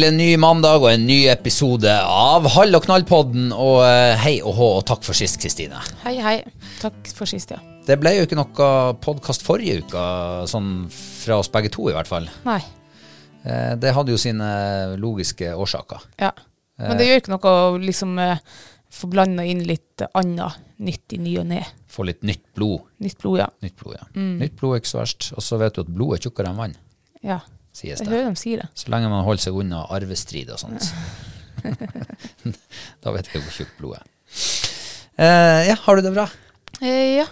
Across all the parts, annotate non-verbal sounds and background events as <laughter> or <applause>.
En ny mandag og en ny episode av Hall og knall-podden. Og eh, hei og hå, og takk for sist, Kristine. Hei, hei. Takk for sist, ja. Det ble jo ikke noe podkast forrige uke, sånn fra oss begge to i hvert fall. Nei. Eh, Det hadde jo sine logiske årsaker. Ja. Men det gjør ikke noe å liksom eh, få blanda inn litt annet nytt i ny og ne. Få litt nytt blod. Nytt blod, ja. Nytt blod, ja. Nytt blod er ikke så verst. Og så vet du at blod er tjukkere enn vann, Ja. Sies Jeg det. hører de sier det. Så lenge man holder seg unna arvestrid og sånt. <laughs> da vet jeg hvor tjukt blodet er. Eh, ja, har du det bra? Eh, ja.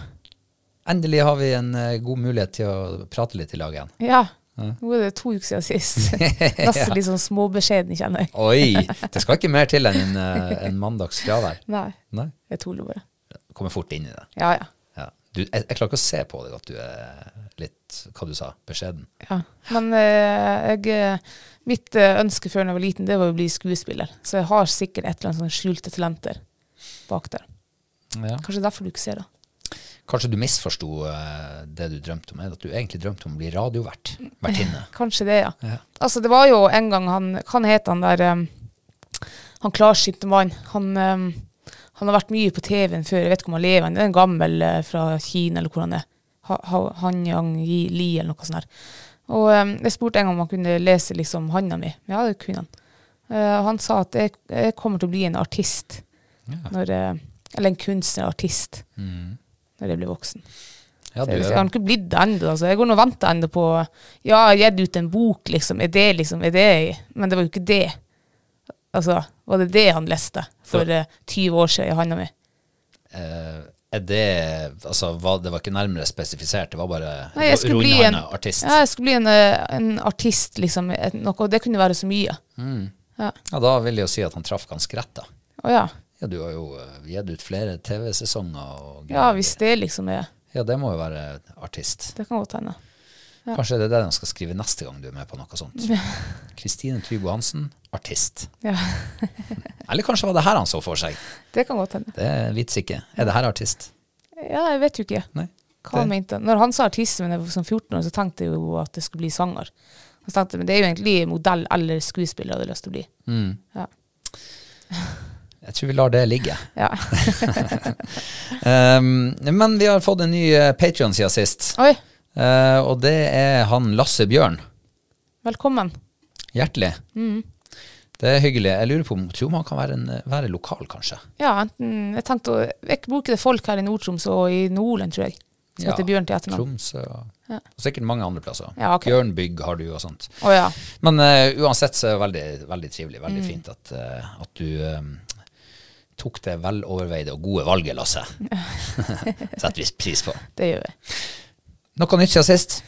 Endelig har vi en uh, god mulighet til å prate litt i lag igjen. Ja. Nå er det to uker siden sist. <laughs> Nesten litt sånn småbeskjeden, kjenner jeg. Oi! <laughs> Det skal ikke mer til enn en, eh, en mandags fravær. Nei, Nei, jeg tuller bare. Kommer fort inn i det. Ja, ja. Du, jeg, jeg klarer ikke å se på deg at du er litt, hva du sa, beskjeden. ja. Men eh, jeg, eh, mitt eh, ønske før jeg var liten, det var å bli skuespiller. Så jeg har sikkert et eller annet sånn skjulte talenter bak der. Ja. Kanskje derfor du ikke ser det. Kanskje du misforsto det du drømte om, at du egentlig drømte om å bli radiovert. Vertinne. <laughs> Kanskje det, ja. Ja. Altså, det var jo en gang han Hva het han der um, Han klarsynte mann. Han, um, han har vært mye på TV-en før. Jeg vet ikke om han lever. Han er en gammel eh, fra Kina, eller hvor han er. Ha, ha, han Yang Li, eller noe sånt. der. Og um, jeg spurte en gang om han kunne lese liksom handa mi. Ja, det kunne han. Uh, han sa at jeg, jeg kommer til å bli en artist. Når, eh, eller en kunstner-artist. Når jeg blir voksen. Ja, du, jeg, jeg har ikke blitt det ennå. Altså. Jeg går nå og venter ennå på Ja, jeg har gitt ut en bok, liksom. Er det liksom er det, Men det var jo ikke det. Altså, var det det han leste for eh, 20 år siden i handa mi? Uh, er det Altså, var, det var ikke nærmere spesifisert, det var bare Nei, jeg skulle bli en, artist. ja, jeg skulle bli en, eh, en artist, liksom. Et, noe, det kunne være så mye. Ja, da vil jeg jo si at han traff ganske rett, da. Å ja. Ja, du har jo eh, gitt ut flere TV-sesonger. Ja, hvis det liksom er Ja, det må jo være artist. Det kan godt hende. Kanskje det er det de skal skrive neste gang du er med på noe sånt. Kristine Trybo Hansen, artist. Ja, <laughs> Eller kanskje var det her han så for seg. det kan godt hende. Det vits ikke. Er det her artist? Ja, jeg vet jo ikke Nei. hva han mente. Når han sa artist da jeg var som 14 år, så tenkte jeg jo at det skulle bli sanger. Han tenkte Men det er jo egentlig modell eller skuespiller jeg hadde lyst til å bli. Ja. <laughs> Jeg tror vi lar det ligge. ja. Um, <laughs> men vi har fått en ny uh, Patrion siden sist. Oi, Eh, og det er han Lasse Bjørn. velkommen. Hjertelig. Det er hyggelig. Jeg lurer på om tror man kan være, en, være lokal, kanskje. Ja, enten Jeg tenkte å Jeg bruker det folk her i Nord-Troms og i Nordland, tror jeg. Som Ja, heter Bjørn til etternavn. Tromsø og, og sikkert mange andre plasser. Ja, okay. Bjørnbygg har du og sånt. Oh, ja. Men uh, uansett så er det veldig, veldig trivelig. Mm. Veldig fint at, uh, at du um, tok det veloverveide og gode valget, Lasse. <laughs> <laughs> Setter vi pris på. Det gjør jeg. Noe nytt siden sist?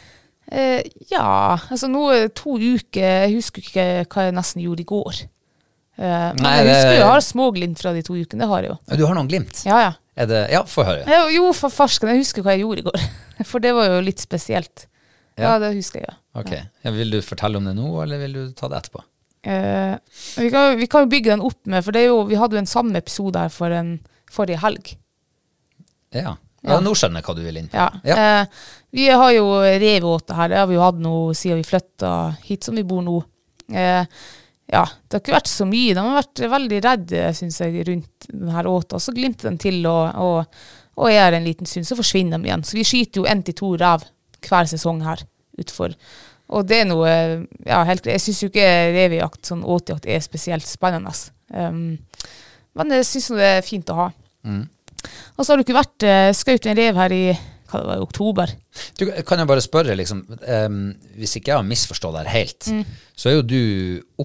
Eh, ja, altså nå er det to uker Jeg husker ikke hva jeg nesten gjorde i går. Eh, men Nei, jeg husker det... jeg har små glimt fra de to ukene. Det har jeg jo. Du har noen glimt? Ja, ja. Er det, ja, få høre. Eh, Jo, for farsken, jeg husker hva jeg gjorde i går. <laughs> For det var jo litt spesielt. Ja. Ja, det husker jeg, ja. Ok. Ja, vil du fortelle om det nå, eller vil du ta det etterpå? Eh, vi, kan, vi kan jo bygge den opp med, for det jo, vi hadde jo en samme episode her for en forrige helg. Ja. Ja. ja. Nå skjønner jeg hva du vil inn på. Ja. Ja. Eh, vi har jo revåte her, det har vi jo hatt nå siden vi flytta hit som vi bor nå. Eh, ja, det har ikke vært så mye. De har vært veldig redde, syns jeg, rundt denne åta. Så glimter den til, og, og, og er en liten stund, så forsvinner de igjen. Så vi skyter jo én til to rev hver sesong her utfor. Og det er noe Ja, helt Jeg syns jo ikke revejakt, sånn åtejakt, er spesielt spennende. Um, men jeg syns det er fint å ha. Og så har du ikke vært uh, skaut en rev her i hva det var, i oktober. Du, kan jeg bare spørre, liksom, um, hvis ikke jeg har misforstått det her helt, Mm. så er jo du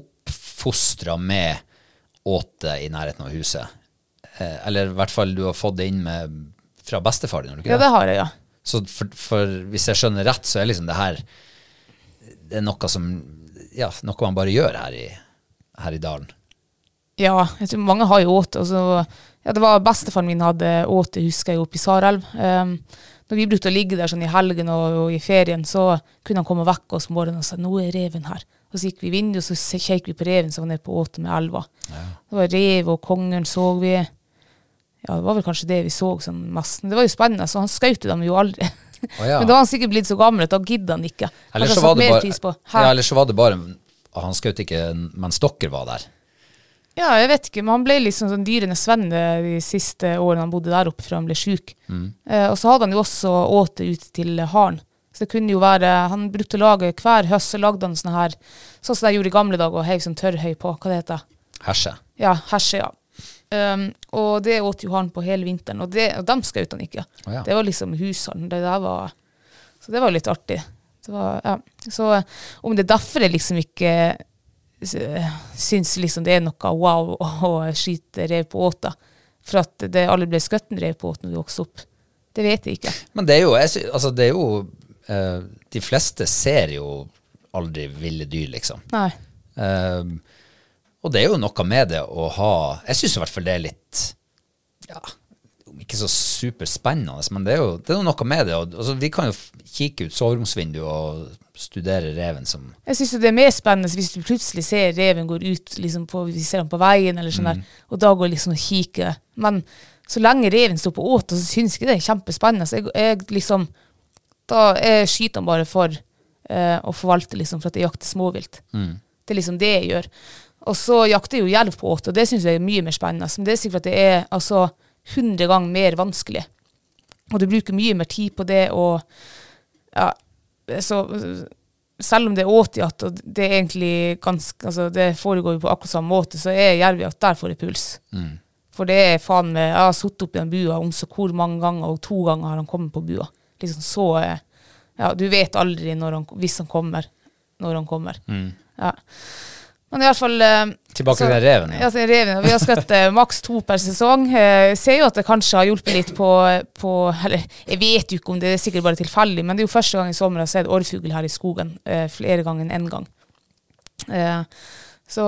oppfostra med åte i nærheten av huset. Eh, eller i hvert fall du har fått det inn med fra bestefar din, har du ikke Ja, det? det har jeg, ja. Så for, for hvis jeg skjønner rett, så er liksom det her Det er noe som Ja, noe man bare gjør her i, her i dalen. Ja, jeg tror mange har jo åte. Altså, ja, det var bestefaren min hadde åte, husker jeg, oppe i Sarelv. Um, når vi brukte å ligge der sånn i helgen og, og i ferien, så kunne han komme og vekke oss om morgenen og si 'nå er reven her'. Og så gikk vi i vinduet, og så kjekk vi på reven som var nede på åte med elva. Det var rev, og kongen så vi. Ja, det var vel kanskje det vi så sånn mest. Men det var jo spennende, så han skjøt dem jo aldri. Oh, ja. <laughs> Men da var han sikkert blitt så gammel at da gidda han ikke. Eller så, var det bare, ja, eller så var det bare Han skjøt ikke mens dere var der. Ja, jeg vet ikke, men han ble liksom sånn dyrenes venn de siste årene han bodde der oppe før han ble syk. Eh, og så hadde han jo også åte ut til haren. Så det kunne jo være Han brukte å lage hver høst så lagde han sånne her Sånn som de gjorde i gamle dager, og heiv sånn tørrhøy på. Hva det heter Hersje. Ja, hersje, ja. Um, og det åt jo han på hele vinteren, og, det, og dem skjøt han ikke. Oh, ja. Det var liksom hushallen. Det der var Så det var litt artig. Det var, ja. Så eh, om det er derfor det liksom ikke syns liksom det er noe wow <laughs> å, skyte rev på åta, for at det aldri ble skutt en rev på åt når du vokste opp, det vet jeg ikke. Men det er jo, jeg sy- altså det er jo uh, De fleste ser jo aldri ville dyr, liksom. Nei. Uh, og det er jo noe med det å ha Jeg syns i hvert fall det er litt Ja, ikke så superspennende, men det er jo det er noe med det. Altså, vi kan jo kikke ut soveromsvinduet og studere reven som Jeg syns det er mer spennende hvis du plutselig ser reven går ut, liksom på, vi ser den på veien, eller sånn der, og da går liksom og kikker. Men så lenge reven står på åta, så syns jeg det er kjempespennende. Så jeg, jeg liksom Da jeg skyter han bare for eh, å forvalte, liksom, for at jeg jakter småvilt. Det er liksom det jeg gjør. Og så jakter jeg jo jerv på åt, og det syns jeg er mye mer spennende. Men det er sikkert at det er altså 100 ganger mer vanskelig. Og du bruker mye mer tid på det, og ja, så selv om det er åtejakt, og det er egentlig ganske altså Det foregår jo på akkurat samme måte, så er jervejakt Der får jeg puls. For det er faen meg Jeg har sittet oppi den bua om så hvor mange ganger, og to ganger har han kommet på bua. Liksom så eh, Ja, du vet aldri når han, hvis han kommer, når han kommer. Ja. Men i hvert fall eh, Tilbake så- til den reven. Ja, ja reven. Vi har skutt eh, maks to per sesong. Eh, Jeg ser jo at det kanskje har hjulpet litt på, på Eller jeg vet jo ikke om det er sikkert bare tilfeldig, men det er jo første gang i sommer jeg har sett orrfugl her i skogen. eh, Flere ganger enn én gang. Eh, Så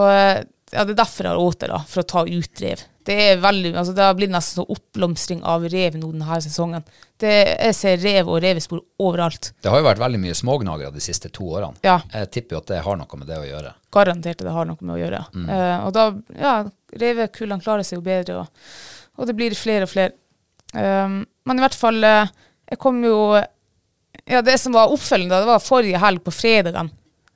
ja, det er derfor jeg har åte, da, for å ta ut rev. Det er veldig, altså det har blitt nesten sånn oppblomstring av rev nå denne sesongen. Det, jeg ser rev og revespor overalt. Det har jo vært veldig mye smågnagere de siste to årene. Ja. Jeg tipper jo at det har noe med det å gjøre. garantert at det har noe med å gjøre. Eh, og da, ja, revekullene klarer seg jo bedre, og, og det blir flere og flere. Um, men i hvert fall, eh, jeg kom jo Ja, det som var oppfølgende, det var forrige helg på fredagen.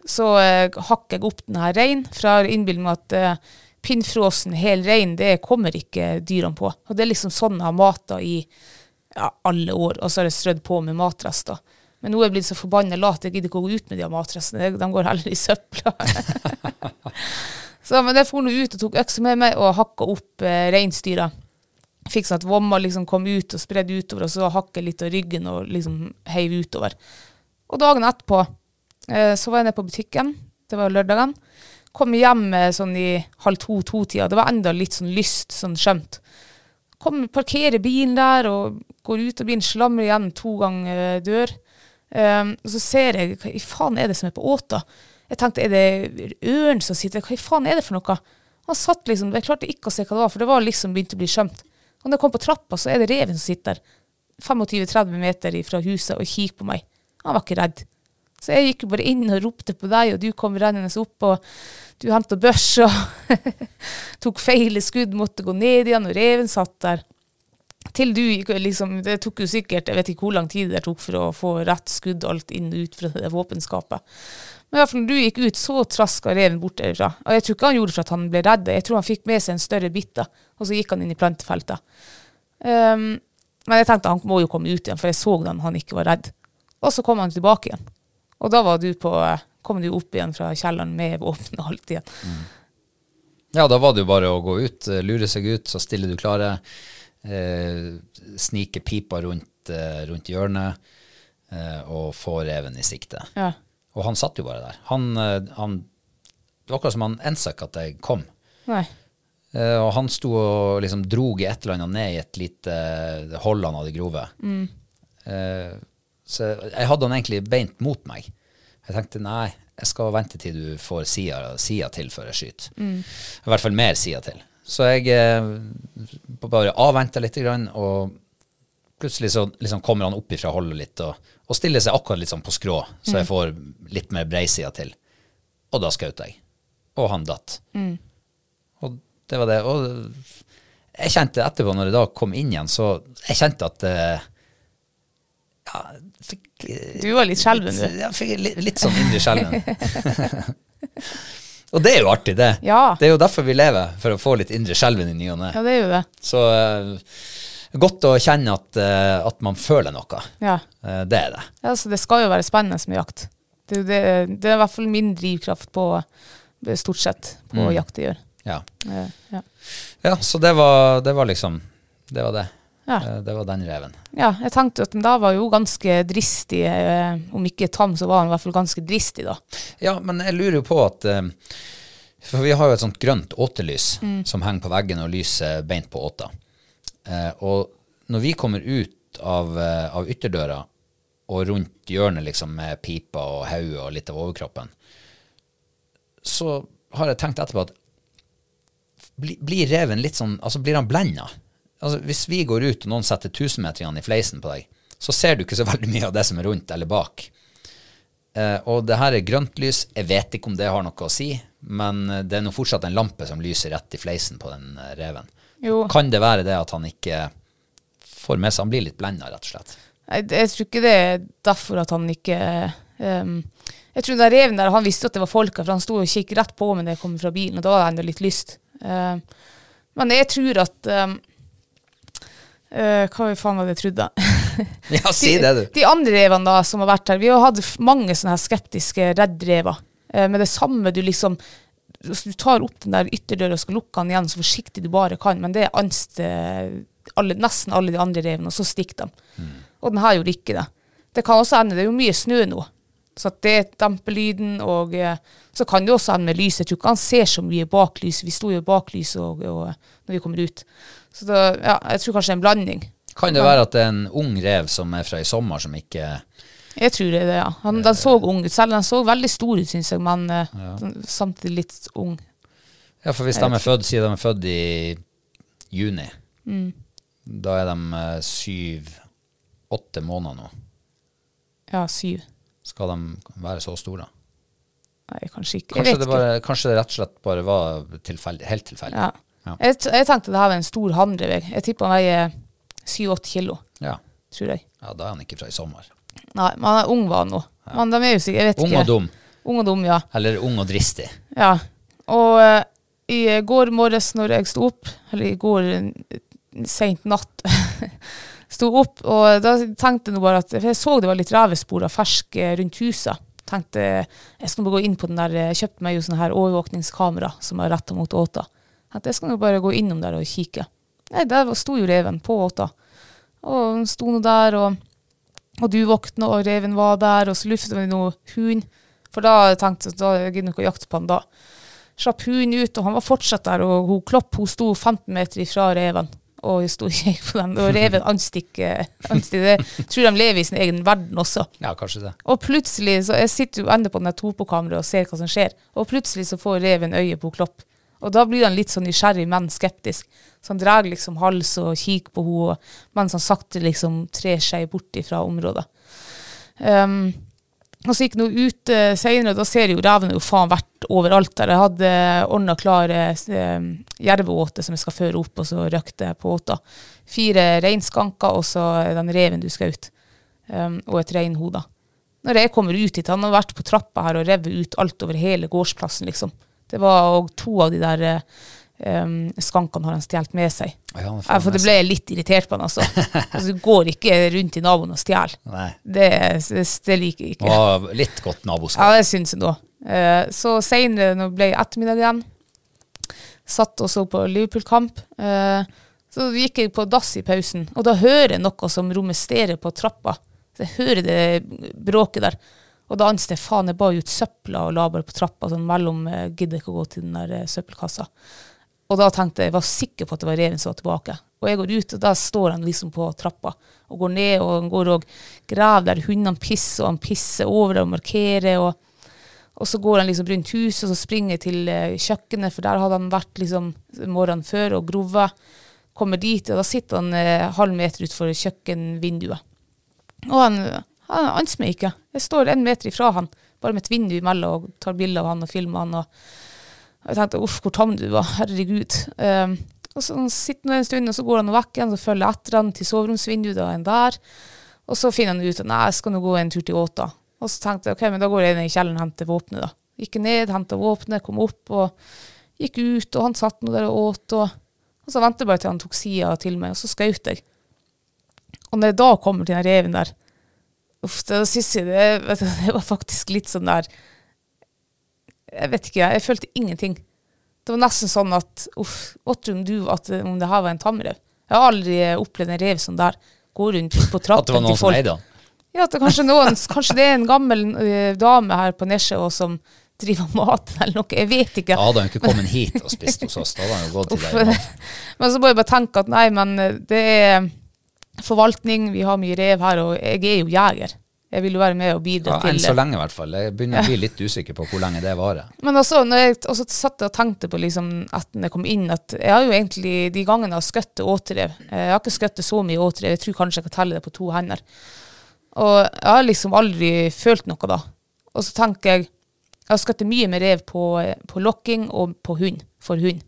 Så uh, hakk jeg opp denne reinen fra har at uh, pinnfrosen hel rein, det kommer ikke dyrene på. Og det er liksom sånn jeg har mata i ja, alle år, og så har jeg strødd på med matrester. Men nå er jeg blitt så forbanna lat, jeg gidder ikke å gå ut med de matrestene. De går heller i søpla. <laughs> Så men jeg for nå ut og tok øksa med meg og hakka opp eh, reinsdyra. Fikk sånn at vomma liksom kom ut og spredde utover, og så hakke litt av ryggen og liksom heiv utover. Og dagen etterpå eh, så var jeg nede på butikken, det var lørdagen. Kom hjem eh, sånn i halv to-to-tida. Det var enda litt sånn lyst, sånn skjømt. Kom, parkerer bilen der og går ut av bilen, slamrer igjen to ganger eh, dør. Um, og så ser jeg hva i faen er det som er på åta. Jeg tenkte er det ørn som sitter Hva i faen er det for noe? Han satt liksom, Jeg klarte ikke å se hva det var, for det var liksom begynt å bli skjømt. Og når jeg kom på trappa, så er det reven som sitter der. 25-30 meter fra huset og kikker på meg. Han var ikke redd. Så jeg gikk jo bare inn og ropte på deg, og du kom rennende opp, og du henta børs <laughs> og tok feil skudd, måtte gå ned igjen, og reven satt der. Til du liksom Det tok jo sikkert Jeg vet ikke hvor lang tid det tok for å få rett skudd alt inn og ut fra det våpenskapet. Men i hvert fall når du gikk ut, så traska reven bort derfra. Og jeg tror ikke han gjorde det for at han ble redd. Jeg tror han fikk med seg en større bitte, og så gikk han inn i plantefeltet. Um, men jeg tenkte han må jo komme ut igjen, for jeg så da han ikke var redd. Og så kom han tilbake igjen. Og da var du på, kom du opp igjen fra kjelleren med våpen og alt igjen. Mm. Ja, da var det jo bare å gå ut, eh, lure seg ut, så stiller du klare. Eh, snike pipa rundt, eh, rundt hjørnet eh, og få reven i sikte. Ja. Og han satt jo bare der. Han, eh, han, det var akkurat som han ensa ikke at jeg kom. Nei. Og han sto og liksom drog i et eller annet ned i et lite hold han hadde grove. Mm. Så jeg hadde han egentlig beint mot meg. Jeg tenkte nei, jeg skal vente til du får sida, sida til før jeg skyter. Mm. I hvert fall mer sida til. Så jeg bare avventa litt, og plutselig så liksom kommer han opp ifra holdet litt og, og stiller seg akkurat litt sånn på skrå, så jeg mm. får litt mer breisida til. Og da skjøt jeg. Og han datt. Mm. Og det var det. Og jeg kjente etterpå, når jeg da kom inn igjen, så jeg kjente at eh, ja, Du var litt skjelven, du. Ja, litt, litt sånn indre skjelven. <laughs> og det er jo artig, det. Ja. Det er jo derfor vi lever, for å få litt indre skjelven i ny og ne. Ja, det er jo det. Så uh, godt å kjenne at, uh, at, man føler noe. Ja. Uh, det er det. Ja, så det skal jo være spennende med jakt. Det, det, det er i hvert fall min drivkraft på stort sett på mm. jakt jeg gjør. Ja. Ja. ja. så det var, det var, liksom Det var det. Ja. Det var den reven. Ja, jeg tenkte at den da var jo ganske dristig. om ikke tam, så var han i hvert fall ganske dristig, da. Ja, men jeg lurer jo på at For vi har jo et sånt grønt åtelys mm. som henger på veggen og lyser beint på åta. Eh, og når vi kommer ut av, eh, av, ytterdøra og rundt hjørnet liksom med pipa og hodet og litt av overkroppen, så har jeg tenkt etterpå at blir reven litt sånn Altså, blir han blenda? Altså, hvis vi går ut og noen setter tusenmeterne i fleisen på deg, så ser du ikke så veldig mye av det som er rundt eller bak. Eh, og det her er grønt lys. Jeg vet ikke om det har noe å si, men eh, det er nå fortsatt en lampe som lyser rett i fleisen på den eh, reven. Jo. Kan det være det at han ikke får med seg Han blir litt blenda, rett og slett? Jeg, jeg, tror ikke det er derfor at han ikke um, Jeg tror den reven der, han visste at det var folka, for han sto og kikket rett på meg da jeg kom fra bilen, og da hadde jeg enda litt lyst. Uh, men jeg tror at um, uh, Hva faen var det jeg trodde? <laughs> ja, si det, du. De, de andre revene da, som har vært her, vi har hatt mange sånne her skeptiske reddrever. Uh, med det samme du liksom hvis du tar opp den der ytterdøra og skal lukke den igjen så forsiktig du bare kan, men det er angst alle, nesten alle de andre revene, og så stikker de. Mm. Og den her gjorde ikke det. Det kan også ende, det er jo mye snø nå, så at det demper lyden. Og eh, så kan det også ende med lys. Jeg tror ikke han ser så mye bak lys. Vi sto jo bak lys og, og, når vi kommer ut. Så da, ja, jeg tror kanskje det er en blanding. Kan det være at det er en ung rev som er fra i sommer, som ikke jeg tror det er det, ja. Han, den så ung ut. Selv den så veldig stor ut, syns jeg, men eh, ja. samtidig litt ung. Ja, for hvis de er født, sier de er født i juni, mm. da er de uh, syv-åtte måneder nå. Ja, syv. Skal de være så store? Nei, kanskje ikke. Kanskje det, bare, kanskje det, rett og slett bare var tilfeldig, helt tilfeldig. Ja. Ja. Jeg, jeg, tenkte det her var en stor handrevegg. Jeg tipper han veier syv-åtte kilo. Ja. Tror jeg. Ja, da er han ikke fra i sommer. Nei, men han er ung var han nå. Ja. Men de er jo sikkert, jeg vet ung ikke. Og dum. Ung og dum, ja. Eller ung og dristig. Ja. Og uh, i går morges når jeg sto opp, eller i går uh, seint natt <laughs> sto opp, og da tenkte jeg bare at For jeg så det var litt revespor av fersk uh, rundt huset. tenkte jeg skal bare gå inn på den der, jeg kjøpte meg jo sånn her overvåkningskamera som er retta mot åta. Tenkte jeg skal nå bare gå innom der og kikke. Nei, der sto jo reven på åta. Og den sto nå der, og, og du våkna, og reven var der, og så lufta vi noe hund. For da tenkte jeg da gidder jeg ikke å jakte på han da. Slapp hunden ut, og han var fortsatt der, og hun Klopp hun sto 15 meter ifra reven. Og jeg sto og på den, og reven anstikker det. Jeg tror de lever i sin egen verden også. Ja, kanskje det. Og plutselig, så jeg sitter jo ennå på den der topokameraet og ser hva som skjer, og plutselig så får reven øye på Klopp. Og da blir han litt sånn nysgjerrig, men skeptisk. Så han drar liksom hals og kikker på henne, mens han sakte liksom trer seg bort fra området. Um, og så gikk han ut uh, senere, og da ser jeg jo reven jo faen vært overalt der. Jeg hadde ordna klar uh, jerveåte som jeg skal føre opp, og så røkte på åta. Fire reinskanker, og så den reven du skjøt. Um, og et reinhode. Når jeg kommer ut hit, han har vært på trappa her og revet ut alt over hele gårdsplassen, liksom. Det var òg to av de der um, skankene har han stjålet med seg. Ja, for det ble jeg litt irritert på han, altså. <laughs> altså. Du går ikke rundt i naboen og stjeler. Det, det, det liker jeg ikke. Og litt godt naboskap. Ja, det syns jeg nå. Uh, så seinere, når det ble ettermiddag igjen, satt og så på Liverpool-kamp, Uh, så gikk jeg på dass i pausen, og da hører jeg noe som romesterer på trappa. Så jeg hører det bråket der. Og da anste jeg faen, jeg bar ut søpla og la bare på trappa, sånn mellom eh, gidder ikke å gå til den der eh, søppelkassa. Og da tenkte jeg, jeg var sikker på at det var reven som var tilbake. Og jeg går ut, og da står han liksom på trappa og går ned, og han går og graver der hundene pisser, og han pisser over det og markerer. og og så går han liksom rundt huset, og så springer jeg til eh, kjøkkenet, for der hadde han vært liksom morgenen før og grovet. Kommer dit, og da sitter han eh, halv meter utenfor kjøkkenvinduet. Og han, han anser meg ikke. Jeg står en meter ifra han, bare med et vindu imellom, og tar bilder av han og filmer han. Og, og jeg tenkte uff, hvor tam du var, herregud. Um, og så sitter han en stund, og så går han vekk igjen, så følger jeg etter han til soveromsvinduet, da er han der. Og så finner han ut at nei, jeg skal nå gå en tur til Åta. Og så tenkte jeg ok, men da går jeg ned i kjelleren og henter våpenet, da. Gikk ned, henta våpenet, kom opp og gikk ut, og han satt nå der og åt. Og, og så ventet jeg bare til han tok sida til meg, og så skjøt jeg. Og når jeg da kommer til den reven der, uff, da syns jeg det, vet du, det var faktisk litt sånn der Jeg vet ikke, jeg følte ingenting. Det var nesten sånn at uff, hva om du at om det her var en tamrev. Jeg har aldri opplevd en rev sånn der. Gå rundt på trappen At det var noen til som folk. eide han. Ja, at det kanskje, noen, kanskje det er en gammel uh, dame her på Nesje og som driver mat eller noe. Jeg vet ikke. Da hadde hun ikke kommet hit og spist hos oss. Da hadde hun gått til deg. <laughs> Men så må jeg bare tenke at nei, men det er forvaltning, vi har mye rev her, og jeg er jo jeger. Jeg vil jo være med og bidra Ja, til enn så lenge, i hvert fall. Jeg begynner å bli litt usikker på hvor lenge det varer. Men også, når jeg også satt og tenkte på liksom, etter jeg kom inn, at jeg har jo egentlig de gangene jeg har skutt återev Jeg har ikke skutt så mye återev, jeg tror kanskje jeg kan telle det på to hender. Og jeg har liksom aldri følt noe da. Og så tenker jeg Jeg har skutt mye med rev på, på lokking og på hund, for hund.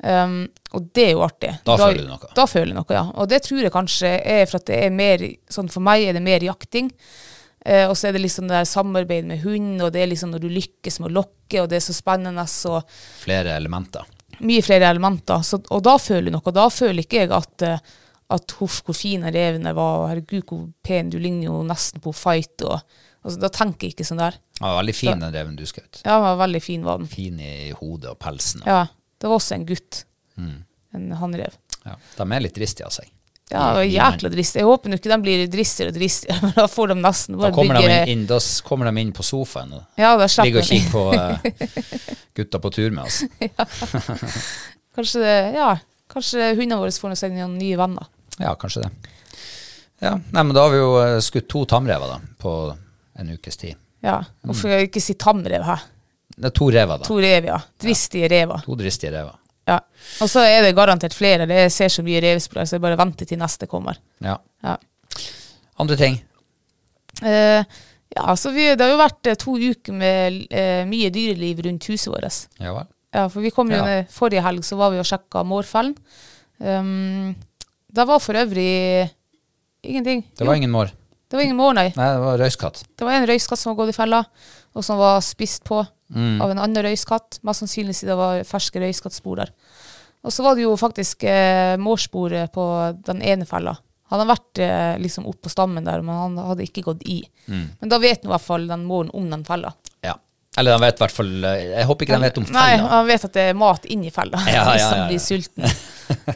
Um, og det er jo artig. Da føler du noe. Da føler jeg noe, ja. Og det tror jeg kanskje er for at det er mer Sånn for meg er det mer jakting. Uh, og så er det liksom det der samarbeid med hund, og det er liksom når du lykkes med å lokke, og det er så spennende, og Flere elementer. mye flere elementer. Så, og da føler jeg noe. Da føler ikke jeg at, uh, at huff, hvor fin reven der var, og herregud, hvor pen, du ligner jo nesten på fight, og altså, da tenker jeg ikke sånn der. Ja, veldig fin den reven du skjøt. Ja, den var veldig fin, var den. Fin i hodet og pelsen. Ja, det var også en gutt. Mm. En hannrev. Ja, de er litt dristige av seg. Ja, jækla dristig. Jeg håper ikke de blir dristigere og dristigere, <laughs> men da får de nesten Da bare kommer, bygge de inn, da kommer de inn på sofaen og Ja, ligger og kikker på uh, <laughs> gutta på tur med oss. <laughs> Kanskje, det- ja, kanskje hundene våre får seg noen nye venner. Ja, kanskje det. Ja, nei, men da har vi jo eh, skutt to tamrever da, på en ukes tid. Ja, Hvorfor mm. ikke si tamrev her? Det er to rever da. To rev, ja. Dristige rever. To dristige rever. Ja. Og så er det garantert flere. Det jeg ser så mye revspray, så jeg bare venter til neste kommer. Ja. Ja. Andre ting? Eh, ja, så vi, det har jo vært eh, to uker med eh, mye dyreliv rundt huset vårt. Ja vel. Ja, for vi kom jo Ja. Forrige helg så var vi og sjekka Mårfellen. Um, det var for øvrig ingenting. Det var Jo, ingen mår. det var ingen mår, nei. Nei, det var røyskatt. Det var en røyskatt som var gått i fella, og som var spist på Mm. av en annen røyskatt. Mest sannsynlig siden det var ferske røyskattspor der. Og så var det jo faktisk eh, mårsporet på den ene fella. Han hadde vært eh, liksom opp på stammen der, men han hadde ikke gått i. Men da vet nå i hvert fall den måren om den fella. Ja. Eller han vet hvert fall eh, Jeg håper ikke han vet om fella. Nei, han vet at det er mat inni fella <laughs> Ja, ja, <laughs> hvis han blir sulten. <laughs>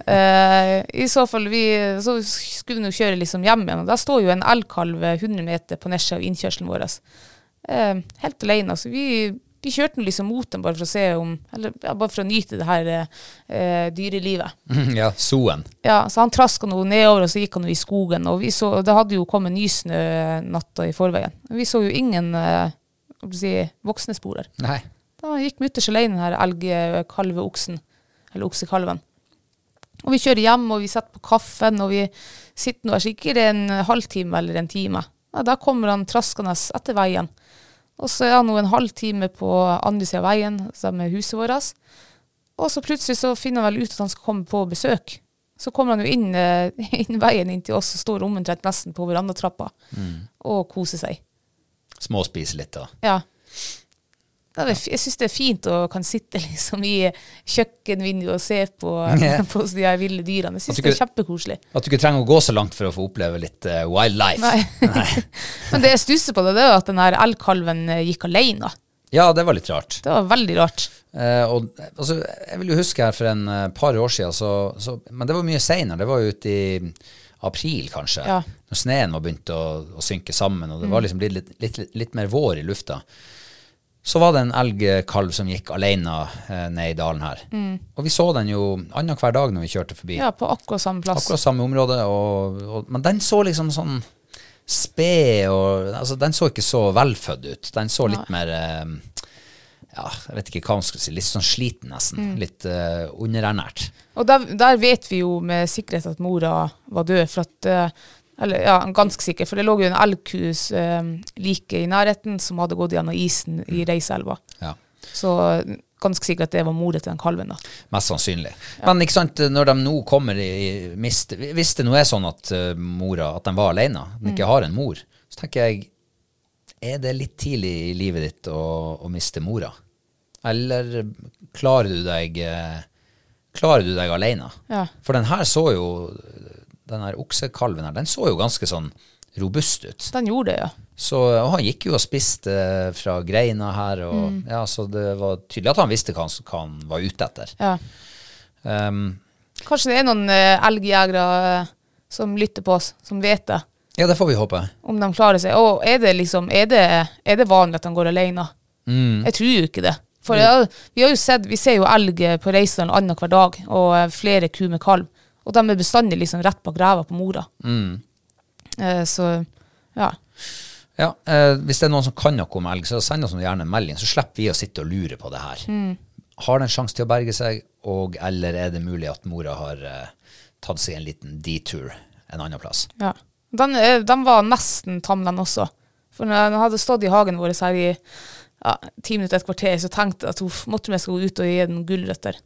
Eh, I så fall, vi, så skulle vi nå kjøre liksom hjem igjen, og der står jo en elgkalv 100 meter på nedse av innkjørselen vår. Eh, helt alene. Så vi, vi kjørte nå liksom mot dem bare for å se om Eller ja, bare for å nyte det her eh, dyrelivet. Ja, soen. Ja, så han traska noe nedover, og så gikk han i skogen. Og vi så, det hadde jo kommet nysnø natta i forveien. Vi så jo ingen eh, si, voksne spor der. Nei. Da gikk mutters alene, den her elgkalveoksen. Eller oksekalven. Og vi kjører hjem, og vi setter på kaffen, og vi sitter nå sikkert en halvtime eller en time. Ja, da kommer han traskende etter veien. Og så er han nå en halvtime på andre sida av veien, sammen med huset vårt. Og så plutselig så finner han vel ut at han skal komme på besøk. Så kommer han jo inn, eh, <laughs> inn veien inn til oss og står omtrent nesten på verandatrappa og koser seg. Småspiser litt, da. Ja. Jeg syns det er fint å kan sitte <laughs> liksom i kjøkkenvinduet og se på, yeah. <laughs> på de her ville dyrene. Jeg syns det er kjempekoselig. At du ikke trenger å gå så langt for å få oppleve litt uh, wildlife. Nei. <laughs> Men det jeg stusser på, det, det er at den her elgkalven eh, gikk alene. Ja, det var litt rart. Det var veldig rart. Eh, og, altså, jeg vil jo huske her for en uh, par år siden, så, så, men det var mye senere. Det var jo ute i april, kanskje. Ja. Når sneen var begynt å, å synke sammen, og det var liksom blitt litt, litt, litt, litt mer vår i lufta. Så var det en elgkalv som gikk alene eh, ned i dalen her. Og vi så den jo annenhver dag når vi kjørte forbi. Ja, på akkurat samme plass. Akkurat samme område, og, og, men den så liksom sånn sped og altså, Den så ikke så velfødd ut. Den så litt mer eh, Ja, jeg vet ikke hva man skal si. Litt sånn sliten, nesten. Litt eh, underernært. Og der, der vet vi jo med sikkerhet at mora var død. For at, eh, eller ja, ganske sikker, for det lå jo en elgkus eh, like i nærheten som hadde gått gjennom isen i Reiselva. Ja. Så eh, ganske sikkert at det var moren til den kalven. da. Mest sannsynlig. Men ikke sant, når de nå kommer i mist, Hvis det nå er sånn at uh, mora at de var alene, at de ikke har en mor, så tenker jeg Er det litt tidlig i livet ditt å, å miste mora? Eller klarer du deg eh, Klarer du deg alene? Ja. For den her så jo Den her oksekalven her, den så jo ganske sånn robust ut. Den gjorde det, ja. Så og han gikk jo og spiste eh, fra greina her, og ja, så det var tydelig at han visste hva han, hva han var ute etter. ja. Um, Kanskje det er noen uh, elgjegere uh, som lytter på oss, som vet det. ja, det får vi håpe. Om de klarer seg. Og er det liksom, er det, er det vanlig at de går alene? Jeg tror jo ikke det. For jeg, vi har jo sett, vi ser jo elg på Reisedalen annenhver dag, og flere ku med kalv. Og de er bestandig liksom rett bak ræva på mora. Eh, så ja. Ja, eh, Hvis det er noen som kan noe om elg, så send oss gjerne en melding, så slipper vi å sitte og lure på det her. Har den sjanse til å berge seg, og eller er det mulig at mora har eh, tatt seg en liten detour en annen plass? Ja. Den, eh, den var nesten tam, den også. For når den hadde stått i hagen vår her i ja, ti minutter, et kvarter, så tenkte jeg at hun måtte vi skal gå ut og gi den gulrøtter.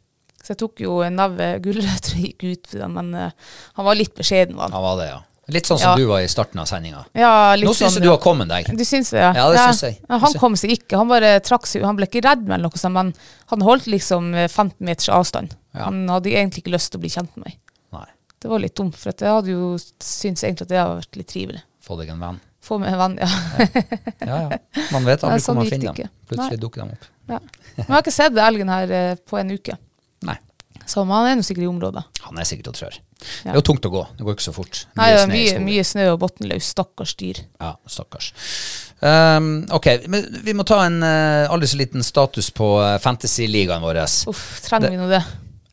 Så jeg tok jo en neve gulrøtter og gikk ut men uh, han var litt beskjeden. Var han. Han var det, ja. Litt sånn som Ja. du var i starten av sendinga. Ja, Nå syns sånn, jeg du har kommet deg. Du syns det, ja? Ja, det syns jeg. Ja, han kom seg ikke. Han bare trakk seg Han ble ikke redd med noe sånt, men han holdt liksom eh, 15 meters avstand. Han hadde egentlig ikke lyst til å bli kjent med meg. Nei. Det var litt dumt, for jeg hadde jo syntes egentlig at det hadde vært litt trivelig. Få deg en venn. Få meg en venn, ja. Ja, ja. Man vet <laughs> aldri sånn hvor man finner dem. Plutselig Nei. dukker de opp. ja. Men jeg har ikke sett elgen her eh, på en uke. Nei. Han er nå sikkert i området. Han er sikkert og trør. Det er jo tungt å gå. Det går ikke så fort. Nei, det er mye, mye snø og bunnløs. Stakkars dyr. Ja, stakkars. Um, ok, men vi må ta en uh, aldri så liten status på uh, fantasy-ligaen vår. Uff, trenger vi nå det?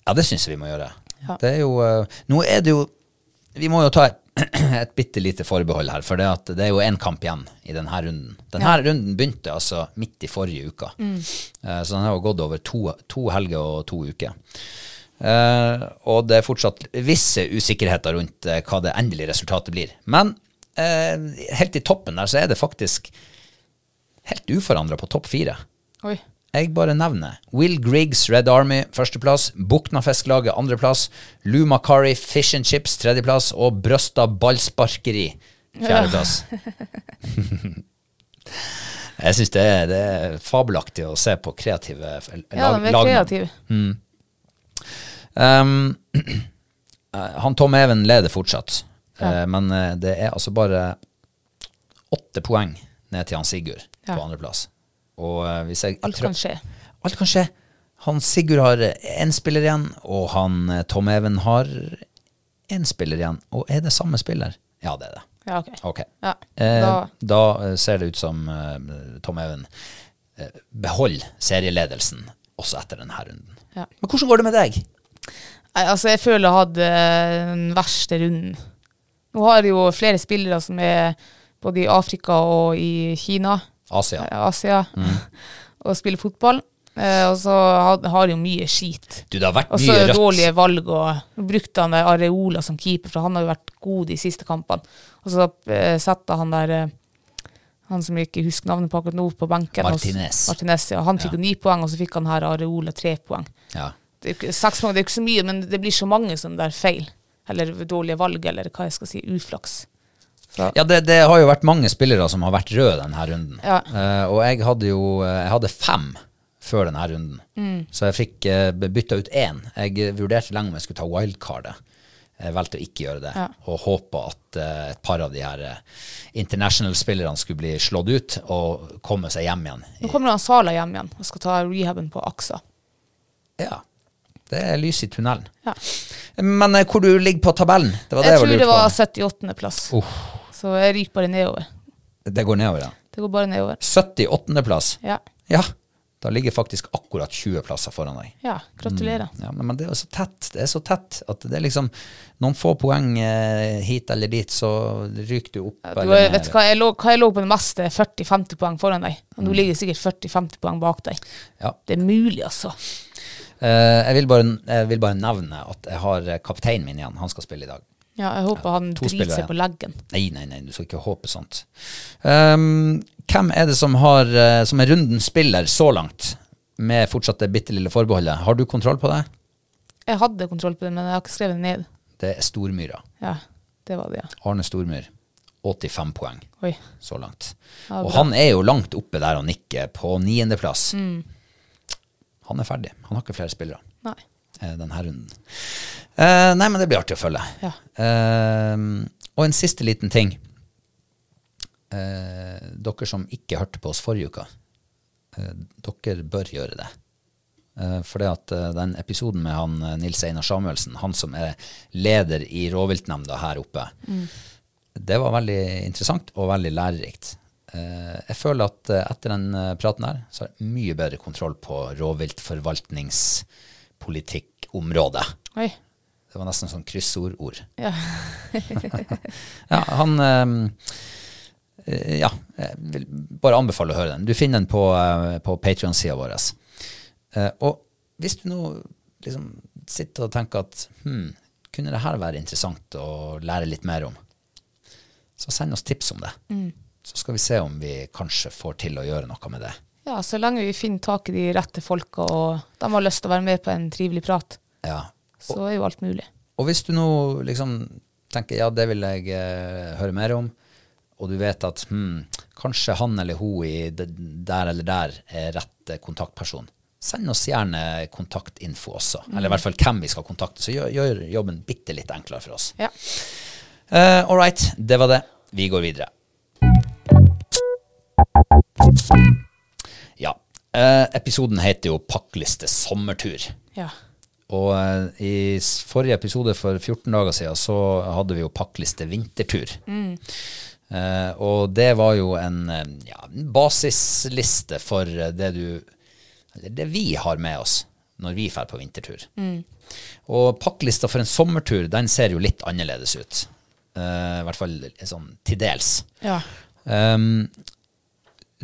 Ja, det syns jeg vi må gjøre. Ja. Det er jo uh, Nå er det jo Vi må jo ta <clears throat> et, bitte lite forbehold her, for det, det er jo én kamp igjen i denne runden. Denne runden begynte altså midt i forrige uke, Mm. Så den har gått over to, to helger og to uker. Uh, og det er fortsatt visse usikkerheter rundt uh, hva det endelige resultatet blir. Men uh, helt i toppen der så er det faktisk helt uforandra på topp fire. Oi. Jeg bare nevner Will Griggs Red Army førsteplass, Buknafisklaget andreplass, Lou Macari Fish and Chips tredjeplass og Brøsta Ballsparkeri fjerdeplass. <laughs> Jeg syns det, det er fabelaktig å se på kreative lag, Ja, de er kreative. kreative. Um, <clears throat> han Tom Even leder fortsatt. Eh, men eh, det er altså bare åtte poeng ned til han Sigurd Ja. på andreplass. Og uh, hvis jeg Alt kan skje. Alt kan skje. Han Sigurd har én spiller igjen, og han Tom Even har én spiller igjen. Og er det samme spiller? Ja, det er det. Ja, ok. Okay. Ja, Eh, da, da eh, ser det ut som eh, Tom Even eh, beholder serieledelsen også etter denne runden. Ja. Men hvordan går det med deg? Nei, altså jeg føler jeg hadde den verste runden. Nå har jo flere spillere som er både i Afrika og i Kina, Asia. Asia, <laughs> og spiller fotball. Eh, og så har de jo mye skit. Du, det har vært Også mye rødt Og rødt. dårlige valg, og brukte han der Areola som keeper, for han har jo vært god de siste kampene. Og så eh, setter han der eh, han som jeg ikke husker navnet på akkurat nå, på benken. Martinez. Martinez ja. Han fikk jo ni poeng, og så fikk han her Areola tre poeng. Ja. Det er seks poeng det er jo ikke så mye, men det blir så mange sånne der feil. Eller dårlige valg, eller hva jeg skal si, uflaks. Så, Ja, det, det har jo vært mange spillere som har vært røde denne runden. Ja. Uh, og jeg hadde jo eh, jeg hadde fem før denne runden. Mm. Så jeg fikk uh, bytta ut én. Jeg eh, vurderte lenge om jeg skulle ta wildcardet. Jeg valgte å ikke gjøre det, Ja. og håpa at uh, et par av de her uh, international-spillerne skulle bli slått ut og komme seg hjem igjen. Nå kommer han Sala hjem igjen og skal ta rehaben på Aksa. Ja. Det er lys i tunnelen. Ja. Men eh, hvor du ligger på tabellen? Det var det Jeg jeg tror det var 78. plass. Uh. Så jeg ryker bare nedover. det går nedover, ja. Det går bare nedover. 78. plass. Ja. Ja. Da ligger faktisk akkurat 20 plasser foran deg. ja gratulerer. Ja, men, men det er så tett. Det er så tett at det er liksom noen få poeng eh, hit eller dit, så ryker du opp Du, eller vet ned. du hva jeg, lå, hva jeg lå på det meste? 40-50 poeng foran deg. Og nå Mm. ligger sikkert 40-50 poeng bak deg. Ja. Det er mulig, altså. Eh, jeg, vil bare, jeg vil bare nevne at jeg har eh, kapteinen min igjen. Han skal spille i dag. Ja, jeg håper han to driter seg på leggen. Nei, nei, nei, du skal ikke håpe sånt. Um, hvem er det som, har, eh, som er rundens spiller så langt, med fortsatt det bitte lille forbeholdet? Har du kontroll på det? Jeg hadde kontroll på det, men jeg har ikke skrevet det ned. Det er Stormyra. Ja, det var det, ja. Arne Stormyr. 85 poeng Oi. så langt. Ja, og han er jo langt oppe der og nikker, på niendeplass. Han er ferdig. Han har ikke flere spillere Nei. eh, denne runden. Eh, nei, men det blir artig å følge. Ja. Eh, og en siste liten ting. Eh, dere som ikke hørte på oss forrige uke, eh, dere bør gjøre det. Eh, for det at den episoden med han Nils Einar Samuelsen, han som er leder i rovviltnemnda her oppe, det var veldig interessant og veldig lærerikt. Eh, jeg føler at eh, etter den eh, praten her, så har jeg mye bedre kontroll på rovviltforvaltningspolitikkområdet. Det var nesten sånn kryssordord. Ja. <laughs> Ja, han ehm, eh, Ja, jeg vil bare anbefale å høre den. Du finner den på, på Patreon-sida vår. Og hvis du nå liksom sitter og tenker at hm, kunne det her være interessant å lære litt mer om, så send oss tips om det. Så skal vi se om vi kanskje får til å gjøre noe med det. ja, så lenge vi finner tak i de rette folka, og de har lyst til å være med på en trivelig prat, Ja. så er jo alt mulig. Og hvis du nå liksom tenker ja, det vil jeg eh, høre mer om, og du vet at hm, kanskje han eller hun i der eller der er rett eh, kontaktperson, send oss gjerne kontaktinfo også. Eller i hvert fall hvem vi skal kontakte, så gjør, gjør jobben bitte litt enklere for oss. Ja. Uh, All right, det var det. Vi går videre. Ja. eh, episoden heter jo Pakkliste sommertur. ja. Og eh, i forrige episode for 14 dager siden så hadde vi jo pakkliste vintertur. Eh, og det var jo en eh, ja, basisliste for eh, det du Eller det vi har med oss når vi drar på vintertur. Og pakklista for en sommertur, den ser jo litt annerledes ut. Eh, I hvert fall sånn til dels. Ja. Um,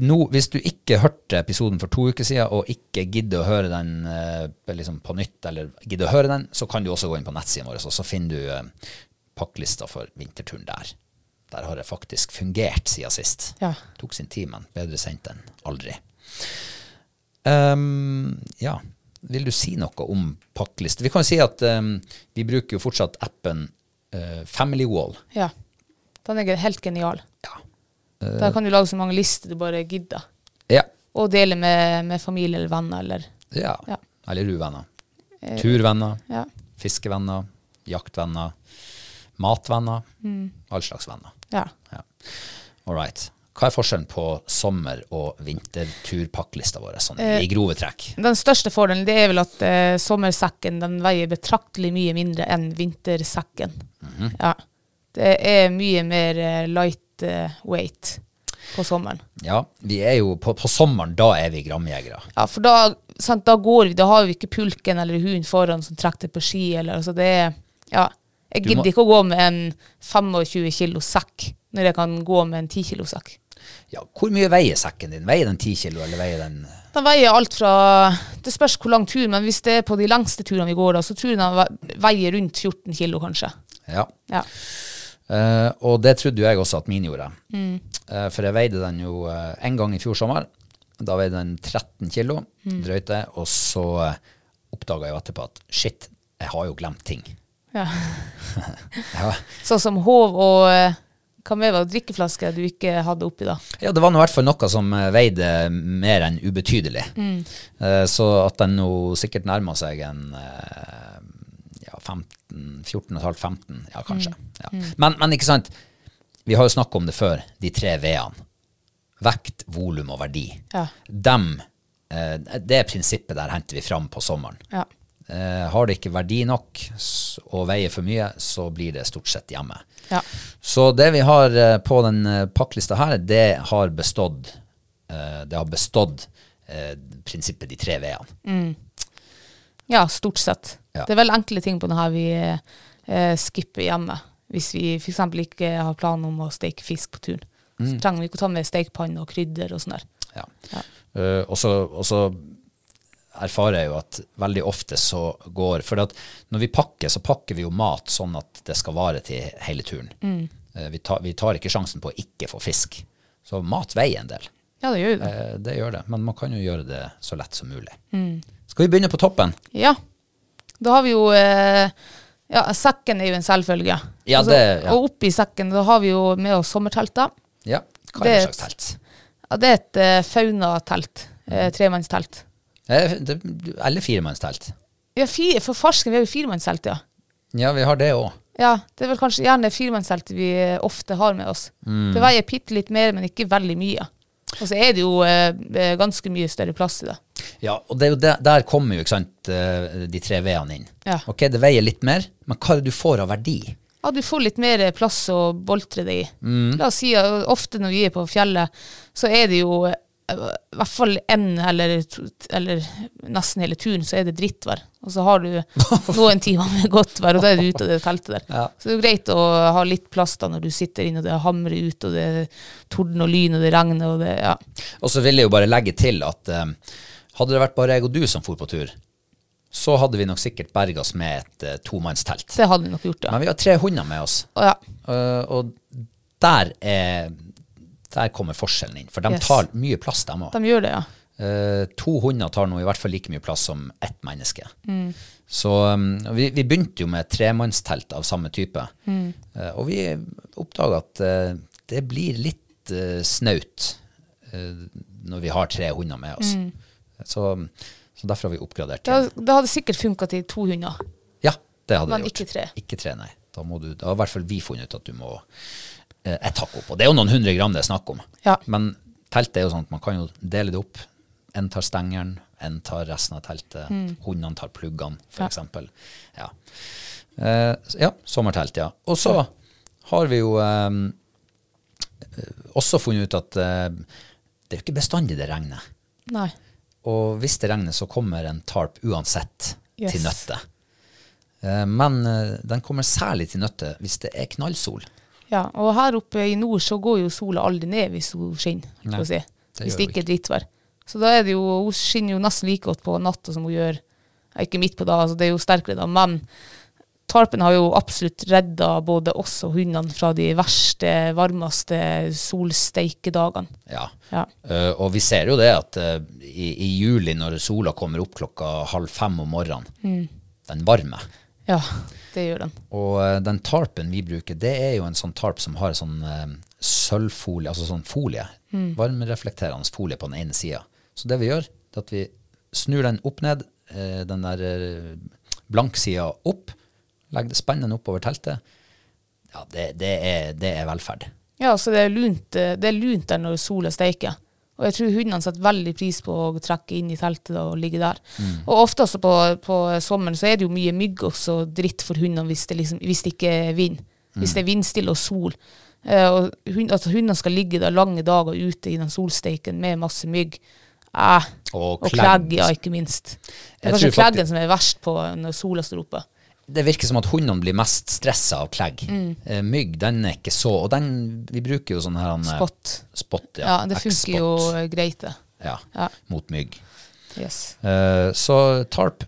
nå, hvis du ikke hørte episoden for to uker siden, og ikke gidder å høre den eh, liksom på nytt, eller gidder å høre den, så kan du også gå inn på nettsiden vår, og så finner du eh, pakklista for vinterturen der. Der har det faktisk fungert siden sist. Ja. Tok sin tid, men bedre sent enn aldri. Um, ja, vil du si noe om pakkliste? Vi kan jo si at um, vi bruker jo fortsatt appen uh, Family Wall. ja. Den er helt genial. Ja. Der kan du lage så mange lister du bare gidder. Ja. Og dele med, med familie eller venner, eller Ja. Ja. Eller uvenner. Turvenner, Ja. fiskevenner, jaktvenner. matvenner, all slags venner. Ja. Ja. All right. Hva er forskjellen på sommer- og vinterturpakklista vår, sånn i grove trekk? Den største fordelen det er vel at eh, sommersekken den veier betraktelig mye mindre enn vintersekken. Mhm. Ja. Det er mye mer eh, light eh, weight på sommeren. Ja, vi er jo på, på sommeren, da er vi gramjegere. Ja, for da, sant, da går vi, da har vi ikke pulken eller hunden foran som trekker på ski, eller altså det er Ja. Jeg må- gidder ikke å gå med en 25 kilo sekk når jeg kan gå med en 10 kilo sekk. Ja, hvor mye veier sekken din? Veier den 10 kilo, eller veier den Den veier alt fra Det spørs hvor lang tur, men hvis det er på de lengste turene vi går, da, så tror jeg den veier rundt 14 kilo, kanskje. Ja. Ja. Eh, og det trodde jo jeg også at min gjorde. Eh, for jeg veide den jo uh, en gang i fjor sommer. Da veide den 13 kilo, drøyte, og så uh, oppdaga jeg jo etterpå at shit, jeg har jo glemt ting. ja. <laughs> Ja, Sånn som håv og hva mer var det, drikkeflaske du ikke hadde oppi da? ja det var i hvert fall noe som veide mer enn ubetydelig. Eh, så at den nå sikkert nærmer seg en ja, 15, 14,5-15, ja kanskje. Ja. Men, men ikke sant, vi har jo snakket om det før, de tre V-ene. Vekt, volum og verdi. Ja. Dem, eh, det prinsippet der henter vi fram på sommeren. Ja. Eh, har det ikke verdi nok og veier for mye, så blir det stort sett hjemme. Ja. Så det vi har eh, på den pakklista her, det har bestått eh, Det har bestått eh, prinsippet de tre V-ene. ja, stort sett. Ja. Det er veldig enkle ting på denne vi eh, skipper hjemme. Hvis vi f.eks. ikke har planer om å steke fisk på turen. Så trenger vi ikke å ta med stekepanne og krydder og sånn der. Ja. Ja. Uh, og så erfarer jeg jo at veldig ofte så går For at når vi pakker, så pakker vi jo mat sånn at det skal vare til hele turen. Eh, vi, tar, vi tar ikke sjansen på å ikke få fisk. Så mat veier en del. Ja, det gjør det. Uh, det gjør det, men man kan jo gjøre det så lett som mulig. Skal vi begynne på toppen? Ja. Da har vi jo eh, Ja, sekken er jo en selvfølge. Ja, det- ja. Og oppi sekken da har vi jo med oss sommertelter. Ja, hva er det slags telt? Ja, det er et eh, faunatelt. Eh, tremannstelt. Eller firemannstelt. Ja, fire, for farsken, vi har jo firemannstelt, ja. Ja, vi har det òg. Ja, det er vel kanskje gjerne firemannstelt vi ofte har med oss. Det veier bitte litt mer, men ikke veldig mye. Og så er det jo eh, ganske mye større plass i det. Ja, og det er der, der kommer jo ikke sant, eh, de tre V-ene inn. Ja. Ok, det veier litt mer, men hva er det du får av verdi? Ja, du får litt mer plass å boltre det i. Mm. La oss si at ofte når vi er på fjellet, så er det jo eh, i hvert fall en eller, eller nesten hele turen, så er det drittvær. Og så har du <laughs> noen timer med godt vær, og da er du ute av det teltet der. Ja. Så det er jo greit å ha litt plass da når du sitter inne og det hamrer ut, og det er torden og lyn, og det regner, og det Ja. Og så vil jeg jo bare legge til at eh, hadde det vært bare jeg og du som for på tur, så hadde vi nok sikkert berga oss med et uh, tomannstelt. Det hadde vi nok gjort, ja. Men vi har tre hunder med oss, oh, ja. uh, og der er der kommer forskjellen inn. For de Yes. tar mye plass, de òg. De gjør det, ja. Uh, to hunder tar nå i hvert fall like mye plass som ett menneske. Så um, vi, vi begynte jo med tremannstelt av samme type. Eh, og vi oppdaga at det blir litt uh, snaut når vi har tre hunder med oss. Så, så derfor har vi oppgradert. Det, hadde- det hadde sikkert funka til to hunder. Ja, det hadde Men det gjort. ikke tre. Ikke tre, nei. Da, må du, da har i hvert fall vi funnet ut at du må eh, et hakk opp. Og det er jo noen hundre gram det er snakk om. Ja. Men teltet er jo sånn at man kan jo dele det opp. En tar stengeren, en tar resten av teltet. Hundene tar pluggene, Mm. Ja. Ja. Eh, ja, sommertelt, ja. Og så har vi jo eh, også funnet ut at eh, det er jo ikke bestandig det regner. Nei. Og hvis det regner, så kommer en tarp uansett Yes. til nøtte. Eh, Men eh, den kommer særlig til nøtte hvis det er knallsol. Ja, og her oppe i nord så går jo sola aldri ned hvis hun skinner, Nei, si. det Hvis det ikke er drittvær. Så da er det jo, hun skinner jo nesten like godt på natta som hun gjør, ikke midt på dagen, altså det er jo sterkere da, men tarpen har jo absolutt redda både oss og hundene fra de verste, varmeste solsteikedagene. Ja. Ja. Uh, og vi ser jo det at uh, i, i juli, når sola kommer opp klokka halv fem om morgenen, Mm. den varmer. ja, det gjør den. Og uh, den tarpen vi bruker, det er jo en sånn tarp som har sånn sølvfolie, altså sånn folie, varmereflekterende folie på den ene sida. Så det vi gjør, det er at vi snur den opp ned, den der blanksida opp, legger det spennende oppover teltet, ja, det, det, er, det er velferd. Ja, så det er lunt, eh, det er lunt der når sola steiker. Og jeg tror hundene setter veldig pris på å trekke inn i teltet og ligge der. Og ofte også på, på sommeren så er det jo mye mygg også dritt for hundene hvis det, liksom, hvis det ikke er vind. Hvis det er vindstille og sol. Eh, og hund, altså hundene skal ligge der lange dager ute i den solsteiken med masse mygg. Eh, Og og klegg. ja, ikke minst. Det Jeg er kanskje tror faktisk- kleggen som er verst på når sola står oppe. Det virker som at hundene blir mest stressa av klegg. Mm. Eh, Mygg, den er ikke så Og den, vi bruker jo sånn her eh, Spot. Spot, ja. Ja, det funker jo greit, det. Ja, Ja. mot mygg. Yes. Uh, så tarp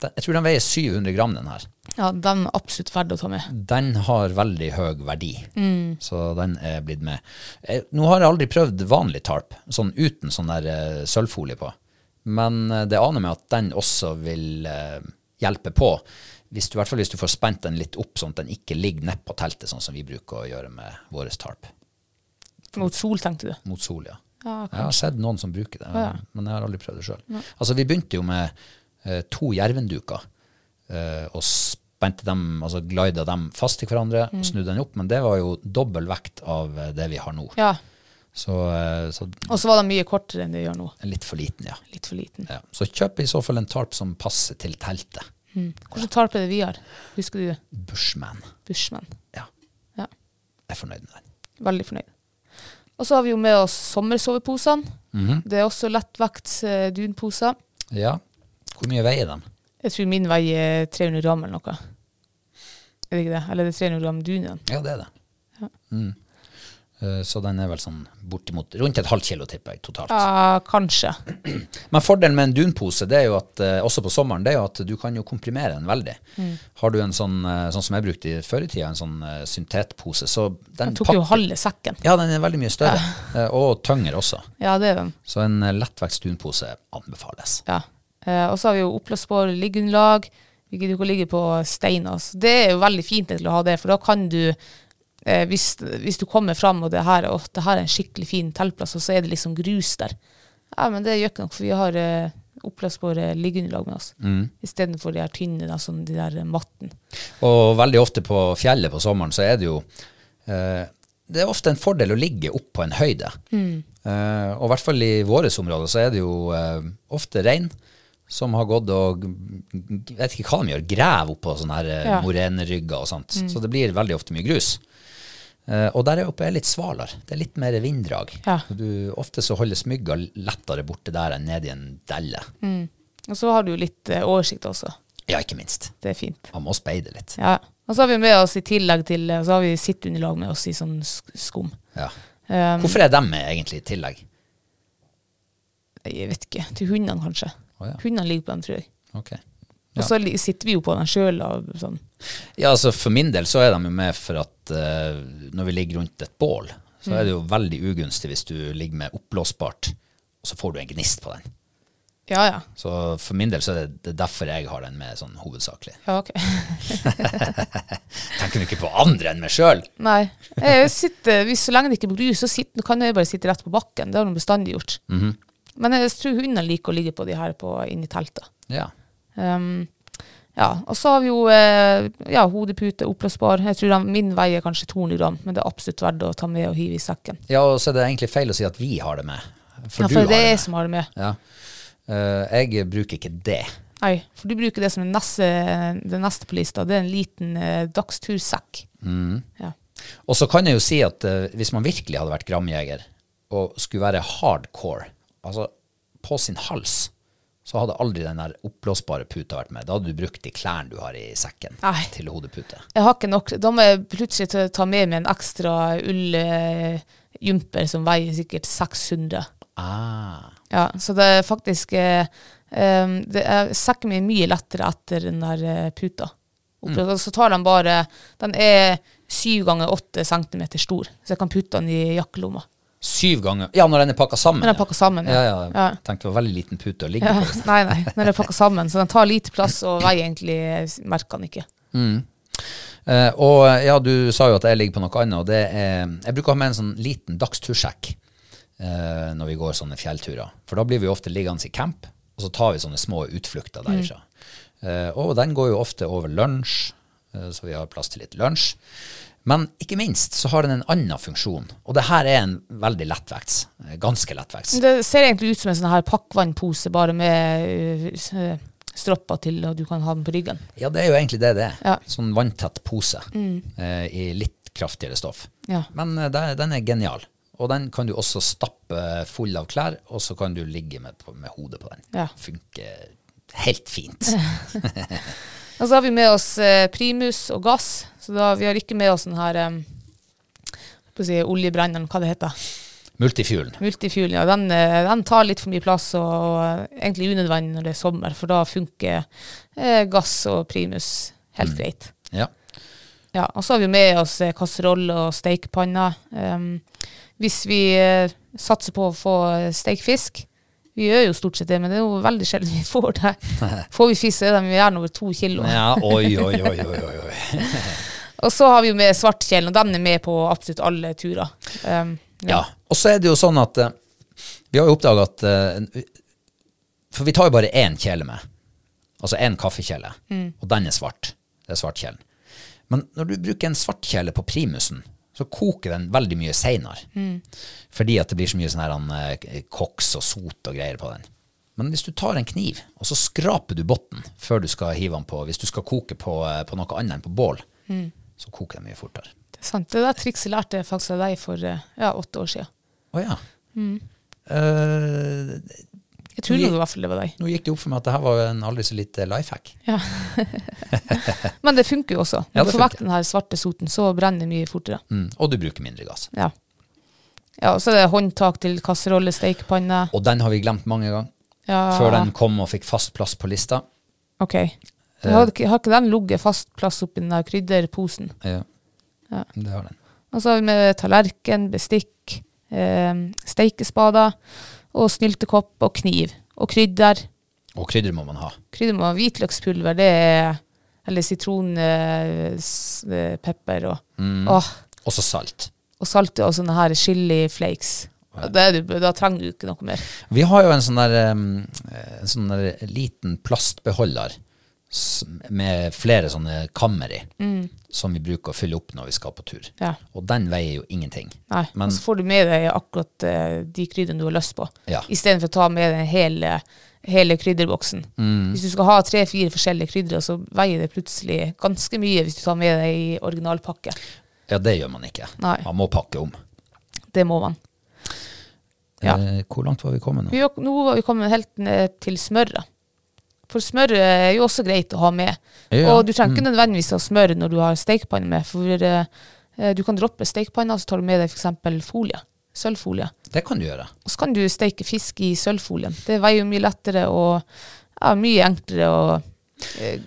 Jeg tror den veier 700 gram, den her. Ja, den er absolutt verdt å ta med. Den har veldig høy verdi, Mm. så den er blitt med. Eh, nå har jeg aldri prøvd vanlig tarp, sånn uten sånn der sølvfolie på. Men det aner meg at den også vil eh, hjelpe på. Hvis du, I hvert fall hvis du får spent den litt opp, sånn at den ikke ligger nedpå teltet, sånn som vi bruker å gjøre med våre tarp. Mot sol, tenkte du? Mot sol, ja. Ja, Jeg har sett noen som bruker det, ja. men jeg har aldri prøvd det sjøl. Altså, vi begynte jo med eh, to jervenduker eh, og spente dem, altså glida dem fast til hverandre Mm. og snudde den opp, men det var jo dobbel vekt av eh, det vi har nå. Ja. Så, eh, så Og så var den mye kortere enn det gjør nå. litt for liten, ja. Litt for liten. ja. Så kjøp i så fall en tarp som passer til teltet. Hvilken tarp er det vi har? Husker du? Bushman. Bushman. Ja, Ja, jeg er fornøyd med den. veldig fornøyd. Og så har vi jo med oss sommersoveposene. Mhm. Det er også lettvekts eh, dunposer. Ja. Hvor mye veier de? Jeg tror min veier 300 gram eller noe. Er det ikke det? Eller det er 300 gram dun i den. Ja, det er det. Mm. Eh, Så den er vel sånn bortimot rundt et halvt kilo, tipper jeg, totalt. Ja, kanskje. <clears throat> Men fordelen med en dunpose, det er jo at, eh, også på sommeren, det er jo at du kan jo komprimere den veldig. Mm. Har du en sånn, eh, sånn som jeg brukte i før i tida, en sånn syntetpose, så den Den tok jo halve sekken. Ja, den er veldig mye større, Ja. <laughs> og tyngre også. Ja, det er den. Så en lettvekts dunpose anbefales. Ja. Og så har vi jo oppblåsbare liggeunderlag. Vi gidder ikke å ligge på steiner. Så det er jo veldig fint til å ha det, for da kan du eh, hvis, hvis du kommer fram og det her, og det her er en skikkelig fin teltplass, og så er det liksom grus der. Ja, men det gjør ikke noe, for vi har eh, oppblåsbare liggeunderlag med oss. Mm. Istedenfor de her tynne, sånn de der matten. Og veldig ofte på fjellet på sommeren så er det jo eh, Det er ofte en fordel å ligge opp på en høyde. Eh, og i hvert fall i våre områder så er det jo eh, ofte rein som har gått og Jeg vet ikke hva de gjør, graver oppå sånne her eh, Ja. morenerygger og sånt. Så det blir veldig ofte mye grus. Eh, og der oppe er litt svalere. Det er litt mer vinddrag. Ja. Du, ofte så holder mygga lettere borte der enn nede i en delle. Og så har du litt uh, oversikt også. Ja, ikke minst. Det er fint. Man må speide litt. Ja. Og så har vi med oss i tillegg til eh, Så har vi sitteunderlag med oss i sånn sk- skum. Ja. Um, Hvorfor er de med egentlig i tillegg? Jeg vet ikke. Til hundene, kanskje. Å, ja. Hundene ligger på dem, tror jeg. Ok. Og så sitter vi jo på den sjøl. Sånn. Ja, altså For min del så er de jo med for at uh, når vi ligger rundt et bål, så er det jo veldig ugunstig hvis du ligger med oppblåsbart, og så får du en gnist på den. Ja, ja. Så for min del så er det, det er derfor jeg har den med sånn hovedsakelig. Ja, ok. <laughs> Tenker du ikke på andre enn meg sjøl? Nei. Sitter, hvis, så lenge det ikke er grus, så sitter, kan jeg bare sitte rett på bakken. Det har hun bestandig gjort. Men jeg tror hundene liker å ligge på de her på, inni teltet. Ja. Um, ja, og så har vi jo eh, ja, hodepute, oppblåsbar. Jeg tror den- min veier kanskje 200 gram, men det er absolutt verdt å ta med og hive i sekken. ja, og så er det egentlig feil å si at vi har det med. For ja, du for har det er det jeg som har det med. Ja. Uh, jeg bruker ikke det. Nei, for du bruker det som det neste, det neste på lista. Det er en liten uh, dagstursekk. Ja. Og så kan jeg jo si at uh, hvis man virkelig hadde vært gramjeger og skulle være hardcore, altså på sin hals, så hadde aldri den der oppblåsbare puta vært med. Da hadde du brukt de klærne du har i sekken Nei. til hodepute. Jeg har ikke nok. Da må jeg plutselig ta- med meg en ekstra ulljumper som veier sikkert 600. Ah. Ja, så det er faktisk um, det er, Sekken min er mye lettere etter den der eh, puta. Mm. Så tar den bare Den er syv ganger åtte centimeter stor, så jeg kan putte den i jakkelomma. Syv ganger Ja, når den er pakka sammen. Når den er pakket sammen, ja. ja. Ja, ja. Jeg tenkte det var veldig liten pute å ligge på. <laughs> nei, nei, når den er pakka sammen. Så den tar lite plass og veier egentlig merker den ikke. Eh, og ja, du sa jo at jeg ligger på noe annet, og det er Jeg bruker å ha med en sånn liten dagstursjekk eh, når vi går sånne fjellturer. For da blir vi ofte liggende i camp, og så tar vi sånne små utflukter derifra. Eh, og den går jo ofte over lunsj, eh, så vi har plass til litt lunsj. Men ikke minst så har den en annen funksjon, og det her er en veldig lettvekts. eh, Ganske lettvekts. Det ser egentlig ut som en sånn her pakkvannpose, bare med uh, stropper til, og du kan ha den på ryggen. Ja, det er jo egentlig det det er. Ja. Sånn vanntett pose eh, i litt kraftigere stoff. Ja. Men eh, det- den er genial. Og den kan du også stappe full av klær, og så kan du ligge med, med hodet på den. Ja. Funker helt fint. <laughs> <laughs> Og så har vi med oss eh, primus og gass, så da, vi har ikke med oss den her um, si, oljebrenneren, hva det heter. Multifuelen. Multifuelen, ja. Den, eh, den tar litt for mye plass, og, og egentlig unødvendig når det er sommer, for da funker eh, gass og primus helt greit. Ja. Ja, og så har vi med oss eh, kasserolle og stekepanne. Um, hvis vi eh, satser på å få eh, fisk, vi gjør jo stort sett det, men det er jo veldig sjelden vi får det. <laughs> Får vi fisk, er de gjerne over to kilo. ja. Oi, oi, oi, oi, oi. <laughs> Og så har vi jo med svartkjelen, og den er med på absolutt alle turer. Um, Ja. Og så er det jo sånn at uh, vi har jo oppdaga at uh, For vi tar jo bare én kjele med. Altså én kaffekjele. Og den er svart. Det er svartkjelen. Men når du bruker en svartkjele på primusen, så koker den veldig mye seinere. Fordi at det blir så mye sånn her uh, koks og sot og greier på den. Men hvis du tar en kniv, og så skraper du bunnen før du skal hive den på Hvis du skal koke på, på noe annet enn på bål, så koker det mye fortere. det er sant. Det der trikset lærte jeg faktisk av deg for eh, ja, åtte år siden. Å ja. Eh, Jeg tror i hvert fall det var deg. Nå gikk det opp for meg at det her var en aldri så lite life hack. Ja. <laughs> Men det funker jo også. Når ja, du får vekk den her svarte soten, så brenner det mye fortere. Mm. Og du bruker mindre gass. Ja. ja, og så er det håndtak til kasserolle, stekepanne. Og den har vi glemt mange ganger. Ja, Før den kom og fikk fast plass på lista. Ok. Har, ikke, har ikke den ligget fast plass oppi den der krydderposen? Ja. Ja. Det har den. Og så har vi med tallerken, bestikk, eh, steikespader og snyltekopp og kniv. Og krydder. Og krydder må man ha. Krydder må ha hvitløkspulver, det er Eller sitronpepper og Mm. Åh, Også salt. Og salt og sånne her chili flakes. Det da trenger du ikke noe mer. Vi har jo en sånn der, en sånn der liten plastbeholder med flere sånne kammer i, som vi bruker å fylle opp når vi skal på tur. Ja. Og den veier jo ingenting. Nei, Men- og så får du med deg akkurat uh, de krydderne du har lyst på, Ja. istedenfor å ta med deg hele, hele krydderboksen. Mm. Hvis du skal ha tre-fire forskjellige krydder, så veier det plutselig ganske mye hvis du tar med deg i originalpakke. Ja, det gjør man ikke. Nei. Man må pakke om. Det må man. Ja. Eh, hvor langt var vi kommet nå? Vi, var- nå var vi kommet helt ned til smøret. For smør er jo også greit å ha med. Ja, Og du trenger mm. ikke nødvendigvis ha smør når du har stekepanne med, for uh, du kan droppe stekepanna, så tar du med deg f.eks. folie. Sølvfolie. Det kan du gjøre. Og så kan du steke fisk i sølvfolien. Det veier jo mye lettere og ja, mye enklere å eh,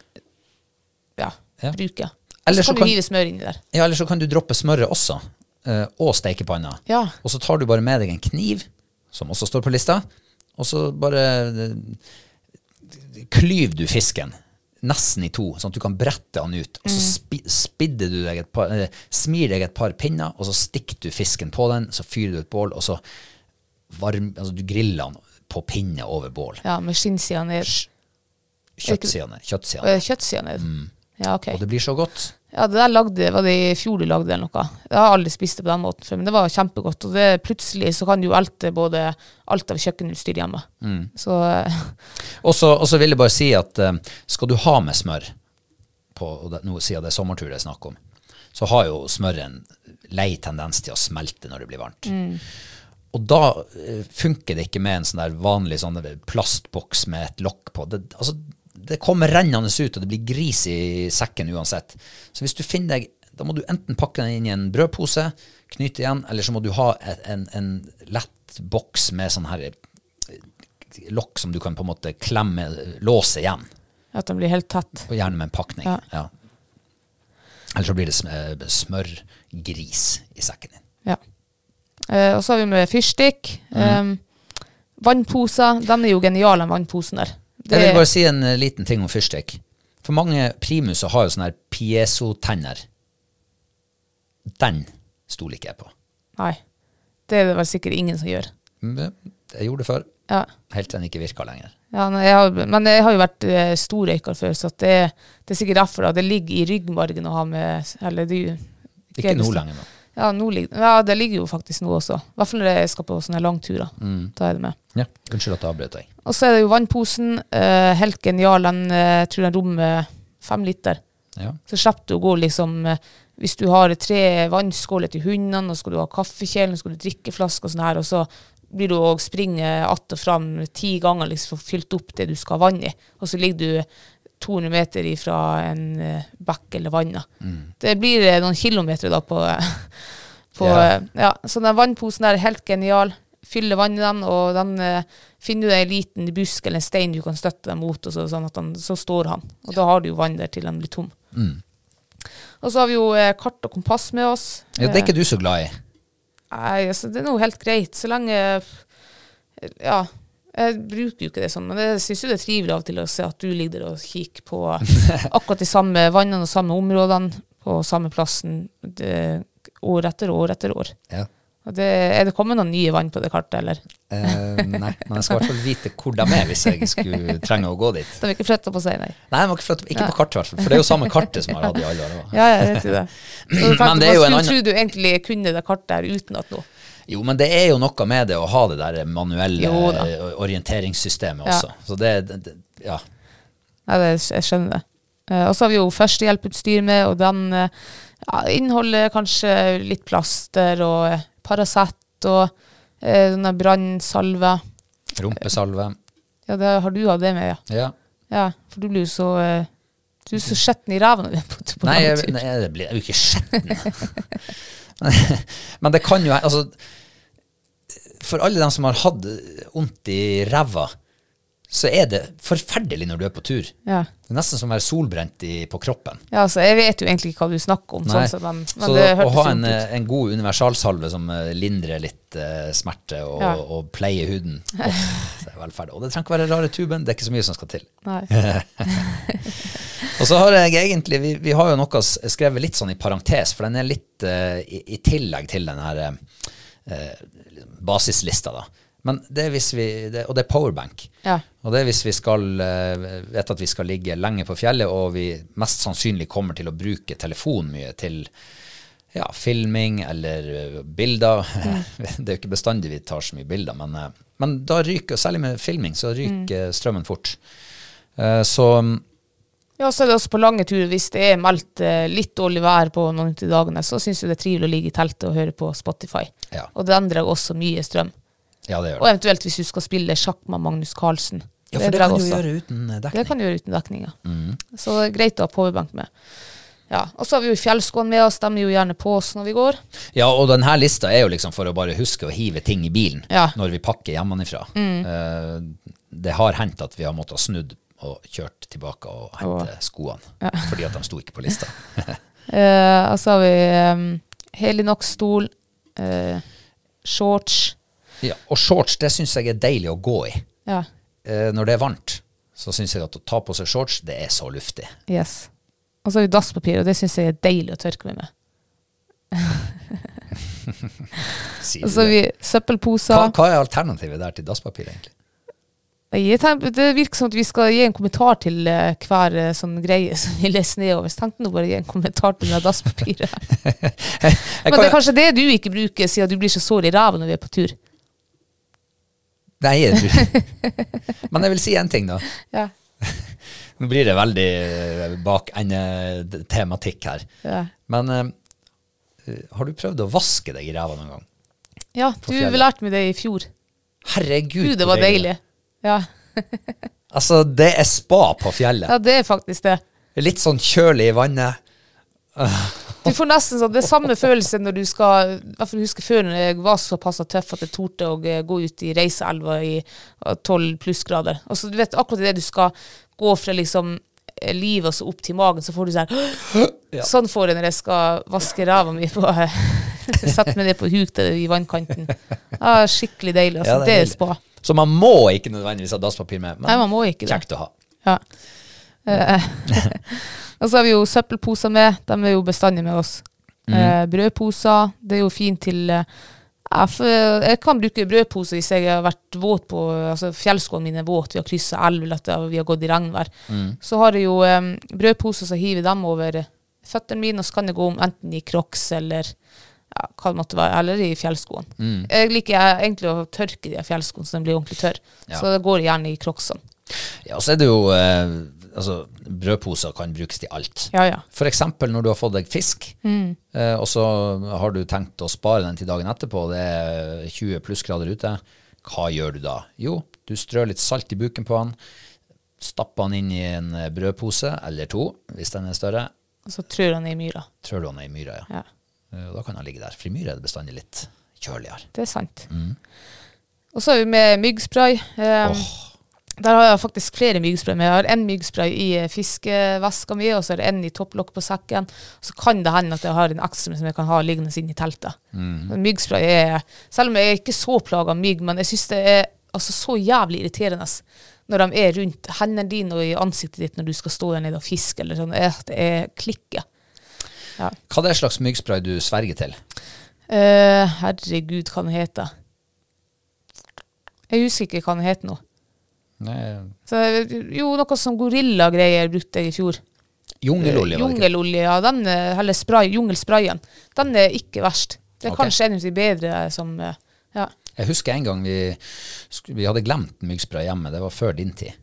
ja, Ja. bruke. Eller så kan du hive smør inni der. Ja, eller så kan du droppe smøret også, uh, og stekepanna. Ja. Og så tar du bare med deg en kniv, som også står på lista, og så bare eh, klyver du fisken nesten i to, sånn at du kan brette den ut. Og så spi, spidder du deg et par, eh, smir deg et par pinner, og så stikker du fisken på den, så fyrer du et bål, og så varm, altså du griller den på pinne over bål. ja, med skinnsida ned. Kjøttsidene. Kjøttsidene. Og kjøttsida ned. Ja, ok. Og det blir så godt. Ja, det der lagde, var det i fjor du lagde eller noe? Jeg har aldri spist det på den måten før, men det var kjempegodt. Og det, plutselig så kan du elte både alt av kjøkkenutstyr hjemme. Så eh, Og så og så vil jeg bare si at eh, skal du ha med smør, på, noe nå siden det er sommertur det er snakk om, så har jo smøret en lei tendens til å smelte når det blir varmt. Og da eh, funker det ikke med en sånn der vanlig sånn plastboks med et lokk på. Det, altså, det kommer rennende ut, og det blir gris i sekken uansett. Så hvis du finner deg Da må du enten pakke den inn i en brødpose, knyte igjen, eller så må du ha en, en lett boks med sånn her lokk som du kan på en måte klemme, låse igjen. at den blir helt tett. Og gjerne med en pakning. Ja. Ja. Eller så blir det eh, smørgris i sekken din. Ja. Eh, og så har vi med fyrstikk. Um, vannposer. Den er jo genial, den vannposen der. Det, Jeg vil bare si en eh, liten ting om fyrstikk. For mange primuser har jo sånne her piezo-tenner. Den stoler ikke jeg på. Nei. Det er det vel sikkert ingen som gjør. Men Jeg gjorde det før, Ja. helt til den ikke virka lenger. Ja, nei, jeg har, men jeg har jo vært stor storrøyker før, så det, det er sikkert derfor det ligger i ryggmargen å ha med Eller det, er Ikke nå lenger, nå. Ja, ligger, ja, det ligger jo faktisk nå også. I hvert fall når jeg skal på sånne langturer. Mm. Da er det med. Ja, Unnskyld at jeg avbrøt deg. Og så er det jo vannposen. Eh, helt genial. Den eh, tror den rommer fem liter. Ja. Så slipper du å gå liksom eh, Hvis du har tre vannskåler til hundene, og skal du ha kaffekjelen, skal du drikkeflaske og sånn her, og så blir du å springe att og fram ti ganger liksom for å fylle opp det du skal ha vann i. Og så ligger du 200 meter ifra en eh, bekk eller vann. da. Det blir eh, noen kilometer da på, <laughs> på Ja. eh, ja. Så den vannposen der er helt genial. Fyller vann i den, og den uh, finner du en liten busk eller en stein du kan støtte deg mot, og så, sånn at den, så står han. Og da har du jo vann der til den blir tom. Mm. Og så har vi jo eh, kart og kompass med oss. ja. Det er ikke du så glad i. Nei, altså, det er nå helt greit, så lenge Ja. Jeg bruker jo ikke det sånn, men jeg syns det er trivelig av og til å se at du ligger der og kikker på <laughs> akkurat de samme vannene og samme områdene på samme plassen det, år etter år etter år. Ja. Det, er det kommet noen nye vann på det kartet, eller? Eh, nei, men jeg skal i hvert fall vite hvor de er hvis jeg skulle trenge å gå dit. De har ikke flytta på seg, nei. Nei, de har ikke, flytta ikke på kartet, i hvert fall. For det er jo samme kartet som jeg har hatt i alle år. Ja, Ja, vet jo det. Så <clears throat> du tenkte, Men det er jo en annen- du egentlig kunne det kartet her uten at noe. Jo, men det er jo noe med det å ha det der manuelle orienteringssystemet Ja. også. Så det, det, det Ja. Ja, det, jeg skjønner det. Eh, og så har vi jo førstehjelputstyr med, og den eh, ja, inneholder kanskje litt plaster og eh, Paracet og eh, denne brannsalve. Rumpesalve. Ja, det, har du hatt det med, ja? Ja. Ja, for du blir jo så Du er så skitten i ræva når du er på, på Nei, jeg, nei, det blir jo ikke skitten. <laughs> Men det kan jo Altså, for alle dem som har hatt vondt i ræva, så er det forferdelig når du er på tur. Ja. Det er nesten som å være solbrent i, på kroppen. ja, så jeg vet jo egentlig ikke hva du snakker om, sånn sett, men, men så det å ha en, en god universalsalve som eh, lindrer litt uh, smerte og, Ja. og pleier huden, <laughs> oh, det er velferd. Og det trenger ikke være rare tuben, det er ikke så mye som skal til. Nei. <laughs> Og så har jeg egentlig, vi, vi har jo noe skrevet litt sånn i parentes, for den er litt uh, i, i tillegg til den her eh, basislista da. Men det er hvis vi, det, og det er powerbank. Ja. Og det er hvis vi skal, eh, vet at vi skal ligge lenge på fjellet, og vi mest sannsynlig kommer til å bruke telefon mye til ja, filming eller bilder. bilder. <laughs> det er jo ikke bestandig vi tar så mye bilder, men, eh, men da ryker, særlig med filming, så ryker strømmen fort. Eh, så Ja, så er det også på lange turer, hvis det er meldt eh, litt dårlig vær på noen av de dagene, så syns jeg det er trivelig å ligge i teltet og høre på Spotify. Ja. Og den drar også mye strøm. ja, det gjør det. Og eventuelt hvis du skal spille sjakk med Magnus Carlsen. Ja, for det, det kan du også. gjøre uten dekning. Det kan du gjøre uten dekning, ja. Så det er greit å ha powerbank med. Ja, Og så har vi jo fjellskoene med oss, de er jo gjerne på oss når vi går. Ja, og denne lista er jo liksom for å bare huske å hive ting i bilen Ja. Mm. når vi pakker hjemmefra. Eh, det har hendt at vi har måttet snudd og kjørt tilbake og hente skoene, fordi at de sto ikke på lista. uh, <laughs> og så har vi um, Helinox-stol, uh, shorts. ja, og shorts, det syns jeg er deilig å gå i. Ja, Uh, når det er varmt, så syns jeg at å ta på seg shorts, det er så luftig. yes. Og så har vi dasspapir, og det syns jeg er deilig å tørke meg med. <laughs> Og så har vi søppelposer. Hva, hva er alternativet der til dasspapir, egentlig? Jeg tenker, det virker som at vi skal gi en kommentar til uh, hver uh, sånn greie <laughs> som vi leser nedover. Så tenkte nå bare å gi en kommentar til det dasspapiret. <laughs> Men det er kanskje det du ikke bruker, siden du blir så sår i ræva når vi er på tur. Nei, <laughs> men jeg vil si en ting, da. Ja. Nå blir det veldig eh, bak-ende-tematikk her. Ja, Men uh, har du prøvd å vaske deg i ræva noen gang? ja du lærte meg det i fjor. Herregud, Gud, det var var deilig. Ja. <laughs> Altså, det er spa på fjellet. ja, det er faktisk det. Litt sånn kjølig i vannet. Du får nesten sånn, det er samme følelse når du skal I hvert fall husker før når jeg var såpass tøff at jeg torde å gå ut i Reiseelva i tolv 12 plussgrader. Altså, så du vet akkurat det du skal gå fra liksom eh, livet og så opp til magen, så får du sånn <gasps> Ja. Sånn får jeg når jeg skal vaske ræva mi på <laughs> Sette meg ned på huk der i vannkanten. <laughs> Ah, skikkelig deilig. Altså. Ja, det er det er spa. Så man må ikke nødvendigvis ha dasspapir med, men Nei, man må ikke det. kjekt å ha. Ja. Eh, <laughs> og så har vi jo søppelposer med. De er jo bestandig med oss. Mm. Eh, brødposer. Det er jo fint til eh, Ja, for jeg kan bruke brødpose hvis jeg har vært våt på altså Fjellskoene mine er våte, vi har kryssa elv, eller vi har gått i regnvær. Så har jeg jo um, brødposer, så hiver jeg dem over føttene mine, og så kan jeg gå om enten i crocs eller ja, hva det måtte være, eller i fjellskoene. Jeg liker egentlig å tørke de fjellskoene så de blir ordentlig tørre. Ja. Så det går gjerne i crocsene. Ja, og så er det jo eh, Altså, brødposer kan brukes til alt. Ja, ja. Eksempel når du har fått deg fisk, eh, og så har du tenkt å spare den til dagen etterpå, det er 20 plussgrader ute. Hva gjør du da? Jo, du strør litt salt i buken på den, stapper den inn i en eh, brødpose, eller to, hvis den er større. Og så trør han i myra. Trør du han i myra, ja. Ja, Og da kan han ligge der. For i myr er det bestandig litt kjøligere. det er sant. Og så er vi med myggspray. Um, Der har jeg faktisk flere myggspray. med. jeg har en myggspray i eh, fiskeveska mi, og så er det en i topplokk på sekken. Så kan det hende at jeg har en ekstra som jeg kan ha liggende inne i teltet. Mm. Myggspray er Selv om jeg er ikke så plaga av mygg, men jeg syns det er altså, så jævlig irriterende når de er rundt hendene dine og i ansiktet ditt når du skal stå der nede og fiske. eller sånn. Eh, Det er klikke. Ja. Hva er det slags myggspray du sverger til? Uh, herregud, hva den heter. Jeg husker ikke hva den heter nå. Nei, Så, jo, noe som gorillagreier brukte jeg i fjor. Jungelolje, var det ikke? Jungelolje, ja. Den, eh, eller spray, jungelsprayen. Den er ikke verst. Det er okay. kanskje en av de bedre som eh, Ja. Jeg husker en gang vi, vi hadde glemt myggspray hjemme, det var før din tid.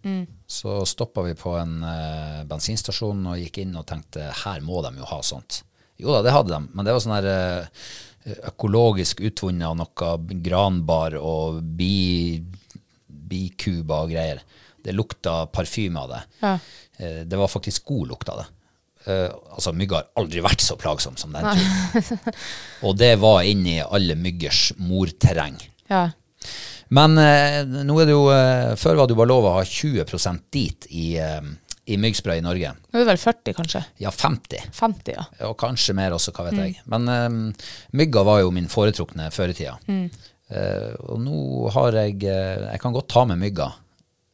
Så stoppa vi på en uh, bensinstasjon og gikk inn og tenkte her må de jo ha sånt. Jo da, det hadde de, men det var sånn her eh, økologisk utvunnet av noe granbar og bi, bikuber og greier. Det lukta parfyme av det. Ja. Eh, det var faktisk god lukt av det. Eh, altså, mygg har aldri vært så plagsom som den turen. <laughs> og det var inni alle myggers morterreng. ja. Men nå er det jo Før var det jo bare lov å ha 20% dit i, i myggspray i Norge. Nå er det vel 40, kanskje. Ja, 50. 50, ja. Og kanskje mer også, hva vet jeg. Men um, mygga var jo min foretrukne før i tida. Eh, og nå har jeg uh, Jeg kan godt ta med mygga,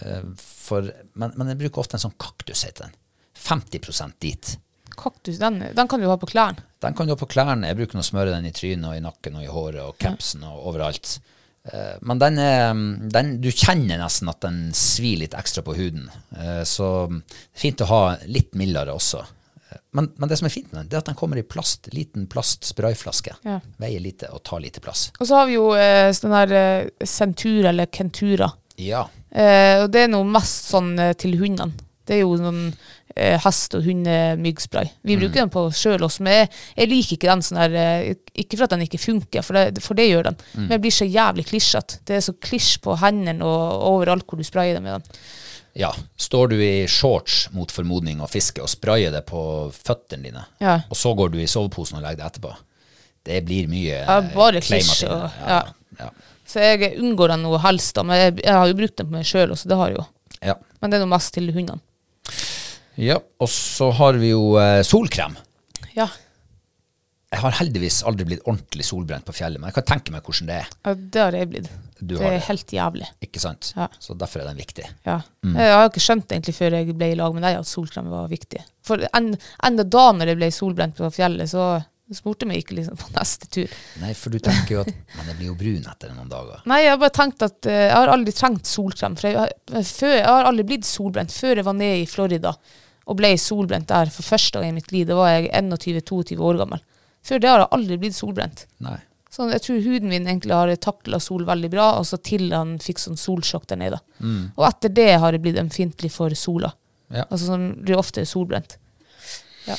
uh, for, men, men jeg bruker ofte en sånn kaktus, heter den. 50 dit. Kaktus, den, den kan du ha på klærne. Den kan du ha på klærne. Jeg bruker å smøre den i trynet og i nakken og i håret og capsen og overalt. Eh, Men den er den, Du kjenner nesten at den svir litt ekstra på huden. Eh, Så fint å ha litt mildere også. Eh, Men, men det som er fint med den, det er at den kommer i plast, liten plastsprayflaske. Ja. Veier lite og tar lite plass. Og så har vi jo eh, sånn der Centura eller Kentura. Ja. Eh, og det er noe mest sånn til hundene. Det er jo sånn eh, hest- og hundemyggspray. Vi bruker den på sjøl også, men jeg, jeg liker ikke den sånn der eh, Ikke for at den ikke funker, for det, for det gjør den, men jeg blir så jævlig klisjete. Det er så klisj på hendene og overalt hvor du sprayer det med den. ja. Står du i shorts mot formodning og fisker og sprayer det på føttene dine, Ja. og så går du i soveposen og legger det etterpå, det blir mye Ja, bare eh, klisj og- ja. ja. Ja. Så jeg unngår den noe helst, da, men jeg, jeg har jo brukt den på meg sjøl også, det har jeg jo. Ja. Men det er noe mest til hundene. Ja. Og så har vi jo eh, solkrem. Ja. Jeg har heldigvis aldri blitt ordentlig solbrent på fjellet, men jeg kan tenke meg hvordan det er. ja, det har jeg blitt. Du det har er det. helt jævlig. Ikke sant? Ja. Så derfor er den viktig. Ja. Jeg har ikke skjønt det egentlig før jeg ble i lag med deg at solkrem var viktig. For en, enda da når jeg ble solbrent på fjellet, så spurte meg ikke liksom på neste tur. Nei, for du tenker jo at Men jeg blir jo brun etter noen dager. Nei, jeg har bare tenkt at eh, jeg har aldri trengt solkrem. For jeg, har- før, jeg har aldri blitt solbrent. Før jeg var nede i Florida og ble solbrent der for første gang i mitt liv, da var jeg 21-22 år gammel. Før det har jeg aldri blitt solbrent. Nei. Så jeg tror huden min egentlig har takla sol veldig bra, og så til han fikk sånn solsjokk der nede. Og etter det har jeg blitt ømfintlig for sola. Ja. Altså sånn, blir ofte solbrent. Ja.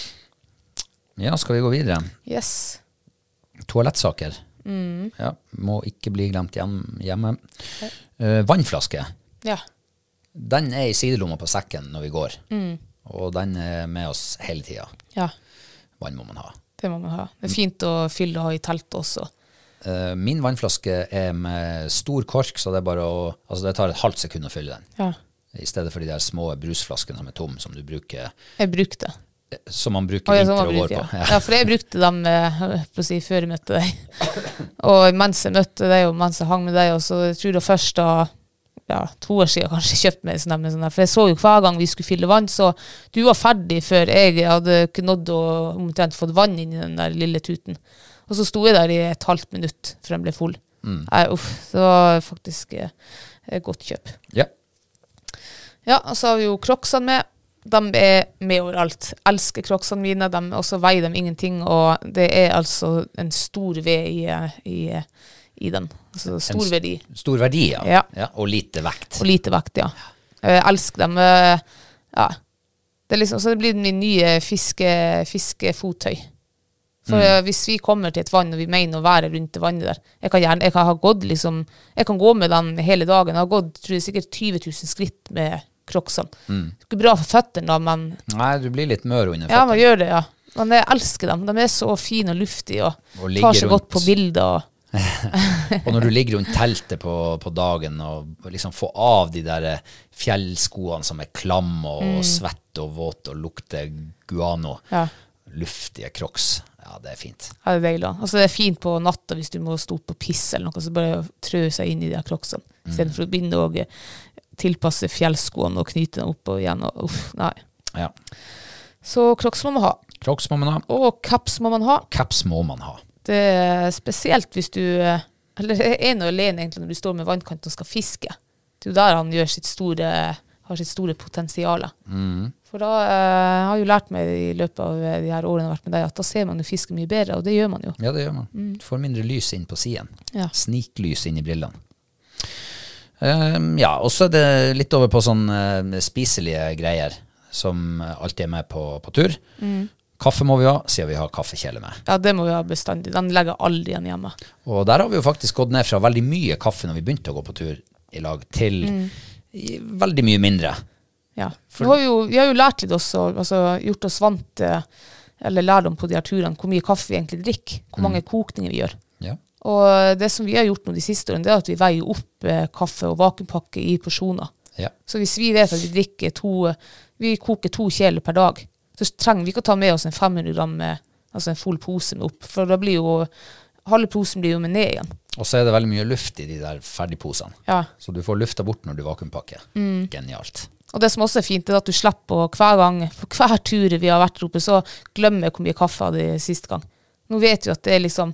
ja, skal vi gå videre? Yes. Toalettsaker. Mm. Ja, må ikke bli glemt hjem, hjemme. Uh, vannflaske. Ja. Den er i sidelomma på sekken når vi går. Mm. Og den er med oss hele tida. ja. Vann må man ha. Det må man ha. Det er fint å fylle og ha i teltet også. Eh, min vannflaske er med stor kork, så det bare å Altså, det tar et halvt sekund å fylle den. Ja. I stedet for de der små brusflaskene som er tom, som du bruker Jeg brukte. Som man bruker ja, vinter og vår på. ja. ja, for jeg brukte dem eh, si, før jeg møtte deg. <laughs> Og mens jeg møtte deg, og mens jeg hang med deg, og så jeg tror jeg først da ja, to år siden kanskje kjøpt meg sånn sånn. For jeg så jo hver gang vi skulle fylle vann, så du var ferdig før jeg hadde ikke nådd å omtrent fått vann inn i den der lille tuten. Og så sto jeg der i et halvt minutt før den ble full. Nei, uff, det var faktisk eh, godt kjøp. Ja. Ja, og så har vi jo crocsene med. De er med overalt. Elsker crocsene mine, de, og så veier de ingenting. Og det er altså en stor ved i, i, i den. Altså stor s- verdi. Stor verdi, ja. Ja. Og lite vekt. Og lite vekt, ja. Jeg elsker dem. eh, Ja. Det liksom, så det blir min nye fiske, fiskefotøy. For mm. hvis vi kommer til et vann og vi mener å være rundt det vannet der Jeg kan gjerne, jeg kan ha gått liksom Jeg kan gå med den hele dagen. Jeg har gått tror jeg, sikkert 20 000 skritt med crocsene. Er ikke bra for føttene, da, men Nei, du blir litt mør under føttene. ja, man gjør det, ja. Men jeg elsker dem. De er så fine og luftige og, Og tar seg godt på bilder. Og, Og når du ligger rundt teltet på, på dagen og liksom får av de der fjellskoene som er klamme og Mm. svette og våte og lukter guano, ja. luftige crocs, ja, det er fint. Ja, det er deilig. Altså, det er fint på natta hvis du må stå opp og pisse eller noe, så bare trø seg inn i de her crocsene. Istedenfor å begynne å tilpasse fjellskoene og knyte dem opp og igjen. Og, uff, nei. Ja. Så crocs må man ha. Crocs må man ha. Og caps må man ha. Caps må man ha. Det er spesielt hvis du eh, Eller er ene og alene egentlig når du står med vannkant og skal fiske. Det er jo der han sitt store, har sitt store potensial. For da jeg har jeg jo lært meg i løpet av eh, de her årene jeg har vært med deg, at da ser man jo fisken mye bedre, og det gjør man jo. Ja, det gjør man. Du får mindre lys inn på siden. Ja. Sniklys inn i brillene. Um, ja, og så er det litt over på sånn eh, spiselige greier som alltid er med på, på tur. Kaffe må vi ha, siden vi har kaffekjele med. Ja, det må vi ha bestandig. Den legger aldri igjen hjemme. Og der har vi jo faktisk gått ned fra veldig mye kaffe når vi begynte å gå på tur i lag, til i, veldig mye mindre. Ja. For, har jo, vi har jo lært litt også, altså gjort oss vant eller eller lærdom på de her turene, hvor mye kaffe vi egentlig drikker. Hvor mange kokninger vi gjør. Ja. Og det som vi har gjort nå de siste årene, det er at vi veier opp eh, kaffe og vakuumpakke i porsjoner. Ja. Så hvis vi vet at vi drikker to Vi koker to kjeler per dag, så trenger vi ikke å ta med oss en 500 gram med, altså en full pose med opp, for da blir jo halve posen blir jo med ned igjen. Og så er det veldig mye luft i de der ferdigposene. Ja. Så du får lufta bort når du vakuumpakker. Genialt. Og det som også er fint, er at du slipper å hver gang, på hver tur vi har vært oppe, så glemmer jeg hvor mye kaffe jeg hadde sist gang. Nå vet vi at det er liksom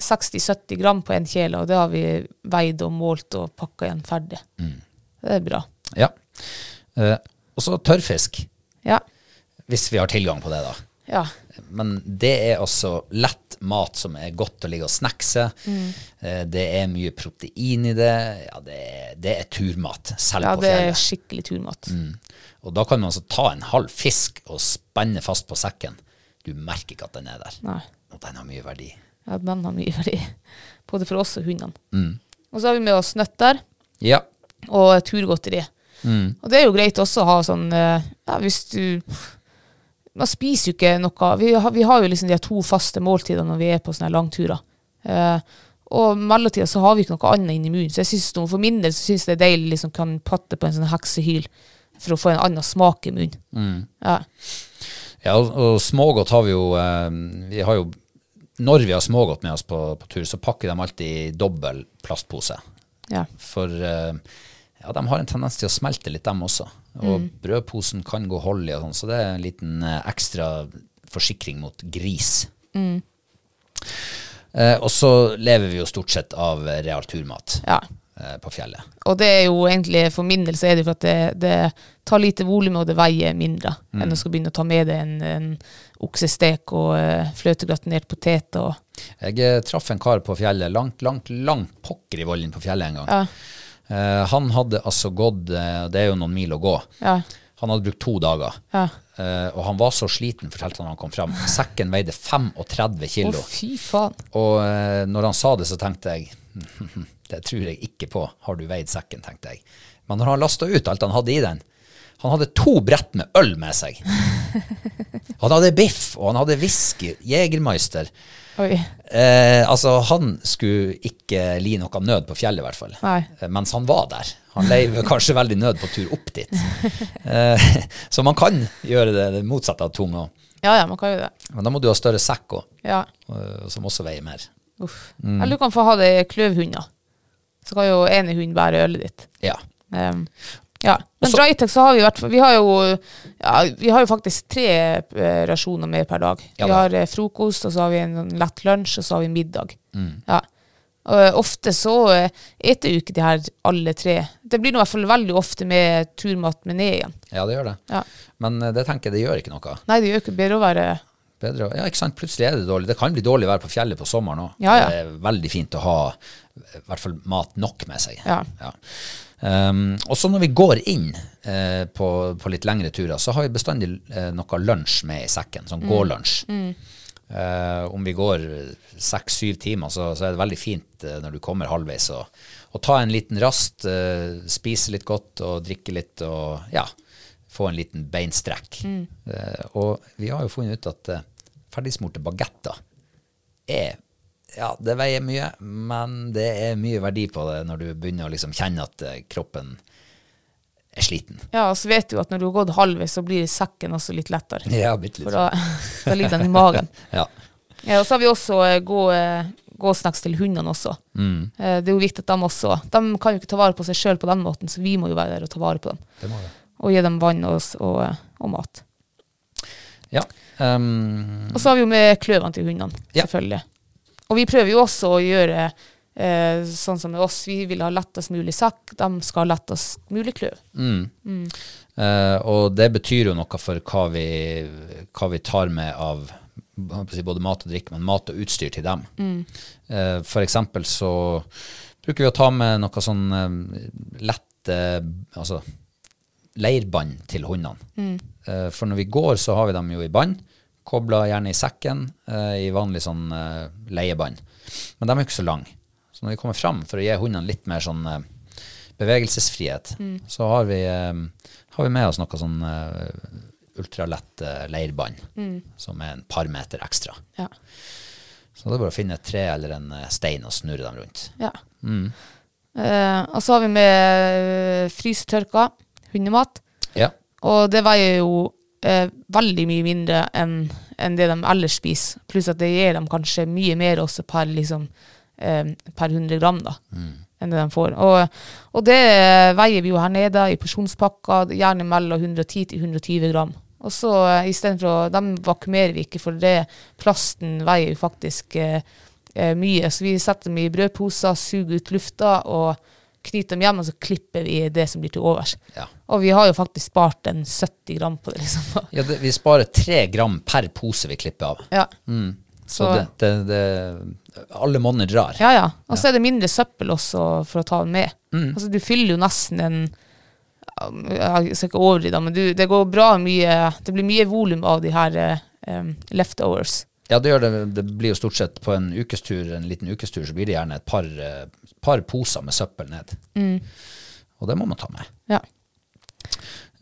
60-70 gram på en kjele, og det har vi veid og målt og pakka igjen ferdig. Det er bra. Ja. Eh, og så tørrfisk, Ja. Hvis vi har tilgang på det, da. Ja. Men det er altså lett mat som er godt å ligge og snackse. Mm. Eh, Det er mye protein i det. Ja, det er, det er turmat, selv ja, på det er skikkelig turmat. Og da kan man altså ta en halv fisk og spenne fast på sekken. Du merker ikke at den er der. Nei. Og den har mye verdi. Ja, den har mye verdi. <laughs> Både for oss og hundene. Mm. Og så har vi med oss nøtter Ja. og turgodteri. Mm. Og det er jo greit også å ha sånn eh, Ja, hvis du Man spiser jo ikke noe Vi har, vi har jo liksom de to faste måltider når vi er på sånne langturer. Eh, og mellomtida så har vi ikke noe annet inn i munnen. Så jeg synes for min del så syns jeg det er deilig liksom kan patte på en sånn heksehyl for å få en annen smak i munnen. Mm. Ja. Ja, og, og smågodt har vi jo eh, Vi har jo Når vi har smågodt med oss på, på tur, så pakker de alltid i dobbel plastpose. ja. For eh, ja, de har en tendens til å smelte litt, dem også. Og brødposen kan gå hold i, og sånn, så det er en liten eh, ekstra forsikring mot gris. Eh, og så lever vi jo stort sett av real turmat ja. eh, på fjellet. Og det er jo egentlig, for min del så er det for at det, det tar lite volum, og det veier mindre enn å skal begynne å ta med deg en, en oksestek og uh, fløtegratinert potet og Jeg eh, traff en kar på fjellet, langt, langt, langt pokker i volden på fjellet en gang. Ja. Eh, han hadde altså gått, eh, det er jo noen mil å gå, Ja. han hadde brukt to dager. Ja. Eh, og han var så sliten, fortalte han da han kom fram. Sekken veide 35 Å, kilo. fy faen. Og når han sa det, så tenkte jeg <laughs> det tror jeg ikke på. Har du veid sekken, tenkte jeg. Men når han lasta ut alt han hadde i den Han hadde to brett med øl med seg. Han hadde biff, og han hadde whisky, Jegermeister. Eh, altså, han skulle ikke li noe nød på fjellet, i hvert fall. Eh, mens han var der. Han leiv <laughs> kanskje veldig nød på tur opp dit. Eh, <laughs> så man kan gjøre det, det motsatte av tung òg. Ja, ja, man kan jo det. Men da må du ha større sekk òg, Ja. som også veier mer. Uff. Eller du kan få ha det kløvhunder. Så kan jo ene hund bære ølet ditt. Ja. Um, Ja. Men så- Drytec så har vi vært, Vi har jo, ja, vi har jo faktisk tre eh, rasjoner med per dag. Ja vi har eh, frokost, og så har vi en sånn lett lunsj, og så har vi middag. Mm. Ja. Og eh, ofte så eter jo ikke de her alle tre. Det blir nå i hvert fall veldig ofte med turmat med ned igjen. Ja, det gjør det. Ja. Men det tenker jeg det gjør ikke noe. Nei, det gjør ikke bedre å være Bedre, ja, ikke sant? Plutselig er det dårlig. Det kan bli dårlig vær på fjellet på sommeren òg. Ja, ja. Det er veldig fint å ha i hvert fall mat nok med seg. Ja. Um, og så når vi går inn uh, på, på litt lengre turer, så har vi bestandig uh, noe lunsj med i sekken. Sånn gålunsj. Uh, om vi går seks-syv timer, så, så er det veldig fint når du kommer halvveis å ta en liten rast, spise litt godt og drikke litt og ja, få en liten beinstrekk. Eh, og vi har jo funnet ut at ferdigsmurte bagetter er ja, det veier mye, men det er mye verdi på det når du begynner å liksom kjenne at eh, kroppen er sliten. Ja, og så vet du at når du har gått halvveis, så blir sekken også litt lettere. <laughs> Ja, litt. For da, da ligger den i magen. <laughs> Ja. Ja, og så har vi også eh, gå, eh, gåsnacks til hundene også. Mm. Det er jo viktig at de også De kan jo ikke ta vare på seg sjøl på den måten, så vi må jo være der og ta vare på dem. Det må det. Og gi dem vann og, og, og mat. Ja. Um, Og så har vi jo med kløvene til hundene, Ja. Og vi prøver jo også å gjøre eh, sånn som med oss. Vi vil ha lettest mulig sekk, de skal ha lettest mulig kløv. mm. Eh, og det betyr jo noe for hva vi, hva vi tar med av både mat og drikke, men mat og utstyr til dem. Eh, for eksempel så bruker vi å ta med noe sånn eh, lett altså leirbånd til hundene. Eh, for når vi går, så har vi dem jo i bånd, kobla gjerne i sekken, eh, i vanlig sånn eh, leiebånd. Men de er jo ikke så lange. Så når vi kommer fram for å gi hundene litt mer sånn eh, bevegelsesfrihet, så har vi, har vi med oss noe sånn ultralett leirbånd, som er en par meter ekstra. Ja. Så det er bare å finne et tre eller en stein og snurre dem rundt. ja. Eh, og så har vi med frysetørka hundemat. Ja. Og det veier jo eh, veldig mye mindre enn en det de ellers spiser. Pluss at det gir dem kanskje mye mer også per, liksom, eh, per 100 gram da, enn det de får. Og, og det veier vi jo her nede i porsjonspakker, gjerne mellom 110 til 120 gram. Og så eh, istedenfor å Dem vakumerer vi ikke, for det plasten veier jo faktisk eh, eh, mye. Så vi setter dem i brødposer, suger ut lufta og knyter dem hjem, og så klipper vi det som blir til overs. Ja. Og vi har jo faktisk spart en 70 gram på det, liksom. <laughs> Ja, det, vi sparer tre gram per pose vi klipper av. Ja, Så, Så- det, det, det Alle monner drar. ja. ja. Og så er det mindre søppel også for å ta den med. Mm. Altså, du fyller jo nesten en Jeg skal ikke overdrive, men du, det går bra mye Det blir mye volum av de her um, leftovers. Ja, det gjør det. Det blir jo stort sett på en ukestur, en liten ukestur, så blir det gjerne et par, eh, par poser med søppel ned. Og det må man ta med. Ja.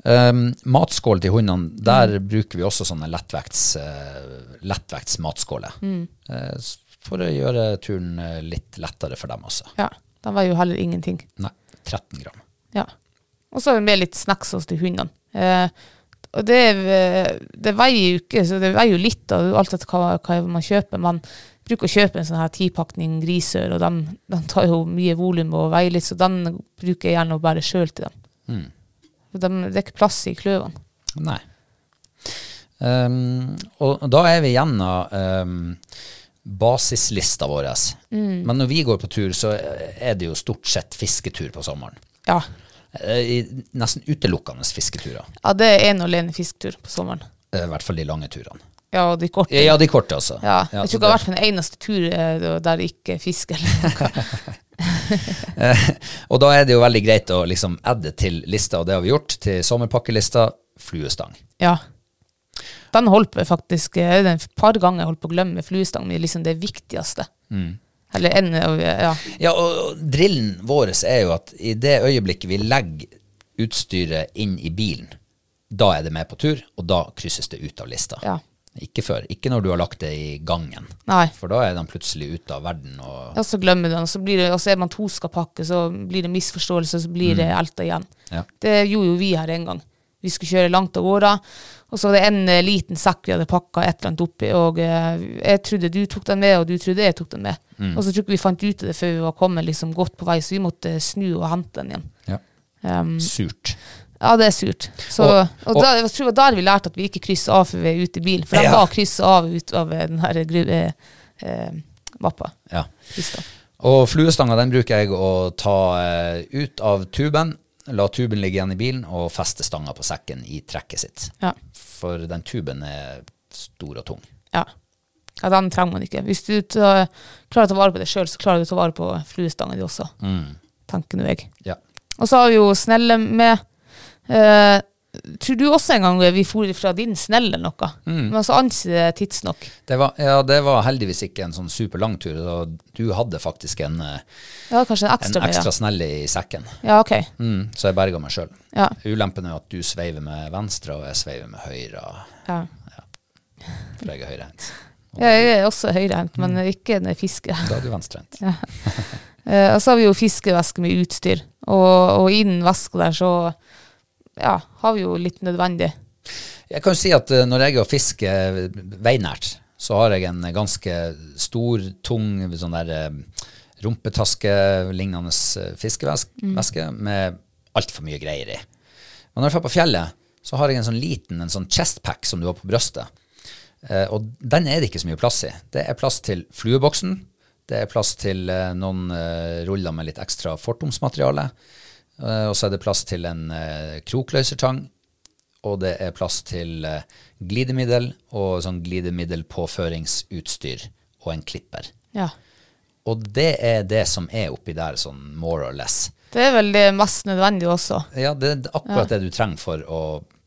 Um, matskål til hundene, der bruker vi også sånne lettvekts, uh, lettvekts matskåler. Eh, s- for å gjøre turen eh, litt lettere for dem også. ja. De var jo heller ingenting. Nei, 13 gram. Ja. Og så med litt snacks hos de hundene. Eh, og det, eh, det veier jo ikke, så det veier jo litt av alt etter hva, hva man kjøper. Man bruker å kjøpe en sånn her tipakning grisør, og den de tar jo mye volum og veier litt, så den bruker jeg gjerne å bære sjøl til dem. Mm. Dem. Det er ikke plass i kløvene. Nei. Um, og da er vi gjennom um, basislista vår. Men når vi går på tur, så er det jo stort sett fisketur på sommeren. Ja. Eh, i- Nesten utelukkende fisketurer. ja, det er en og alene fisketur på sommeren. Eh, I hvert fall de lange turene. Ja, og de korte. Ja, de korte, altså. Ja, jeg tror ikke det har vært en eneste tur eh, der det ikke er fisk eller. <laughs> Og da er det jo veldig greit å liksom adde til lista, og det har vi gjort, til sommerpakkelista, fluestang. Ja. Den holdt på faktisk et par ganger jeg holdt på å glemme fluestang, men liksom det viktigste. Eller en Ja. Ja, og, drillen vår er jo at i det øyeblikket vi legger utstyret inn i bilen, da er det med på tur, og da krysses det ut av lista. Ja. Ikke før. Ikke når du har lagt det i gangen. Nei. For da er de plutselig ute av verden. Og, ja, så glemmer den, og så, blir det, og så er man to skal pakke, så blir det misforståelse, så blir det elta igjen. Ja. Det gjorde jo vi her en gang. Vi skulle kjøre langt av gårde, og så var det en eh, liten sekk vi hadde pakka et eller annet oppi, og eh, jeg trodde du tok den med, og du trodde jeg tok den med. Og så tror ikke vi fant ut av det før vi var kommet liksom godt på vei, så vi måtte snu og hente den igjen. ja. Um, Surt. ja, det er surt. Så, Og- og, og- da, jeg tror det var der vi lærte at vi ikke krysser av før vi er ute i bil. For de Ja. var av ut av den her eh, eh, mappa. Ja. Lista. Og fluestanga den bruker jeg å ta eh, ut av tuben, la tuben ligge igjen i bilen, og feste stanga på sekken i trekket sitt. Ja. For den tuben er stor og tung. Ja. ja, den trenger man ikke. Hvis du tar, klarer å ta vare på det sjøl, så klarer du å ta vare på fluestanga di også. Mm. Tenker nå jeg. Ja. Og så har vi jo snelle med. Eh, tror du også en gang vi for fra din snelle eller noe? Mm. Men så anser det tidsnok. Det var, ja, det var heldigvis ikke en sånn superlang tur. Du hadde faktisk en, eh, Ja, en en ekstra. med, ekstra snelle i sekken. Ja, ja ok. Mm, så jeg berga meg sjøl. Ja. Ulempen er at du sveiver med venstre, og jeg sveiver med høyre. Ja. For jeg er høyrehendt. Ja, jeg er også høyrehendt, men ikke når jeg fisker. Da er du venstrehendt. ja. <laughs> og så har vi jo fiskeveske med utstyr, og, og innen veska der så ja, har vi jo litt nødvendig. Jeg kan jo si at eh, når jeg er og fisker veinært, så har jeg en ganske stor, tung sånn der eh, rumpetaske-lignende eh, fiskeveske mm. med altfor mye greier i. Men når jeg drar på fjellet, så har jeg en sånn liten en sånn chestpack som du har på brøstet. Eh, og den er det ikke så mye plass i. Det er plass til flueboksen. Det er plass til eh, noen eh, ruller med litt ekstra fortomsmateriale. Eh, og så er det plass til en krokløsertang, krokløysertang. Og det er plass til eh, glidemiddel og sånn glidemiddelpåføringsutstyr og en klipper. Ja. Og det er det som er oppi der, sånn more or less. Det er vel det mest nødvendige også. Ja, det er akkurat det du trenger for å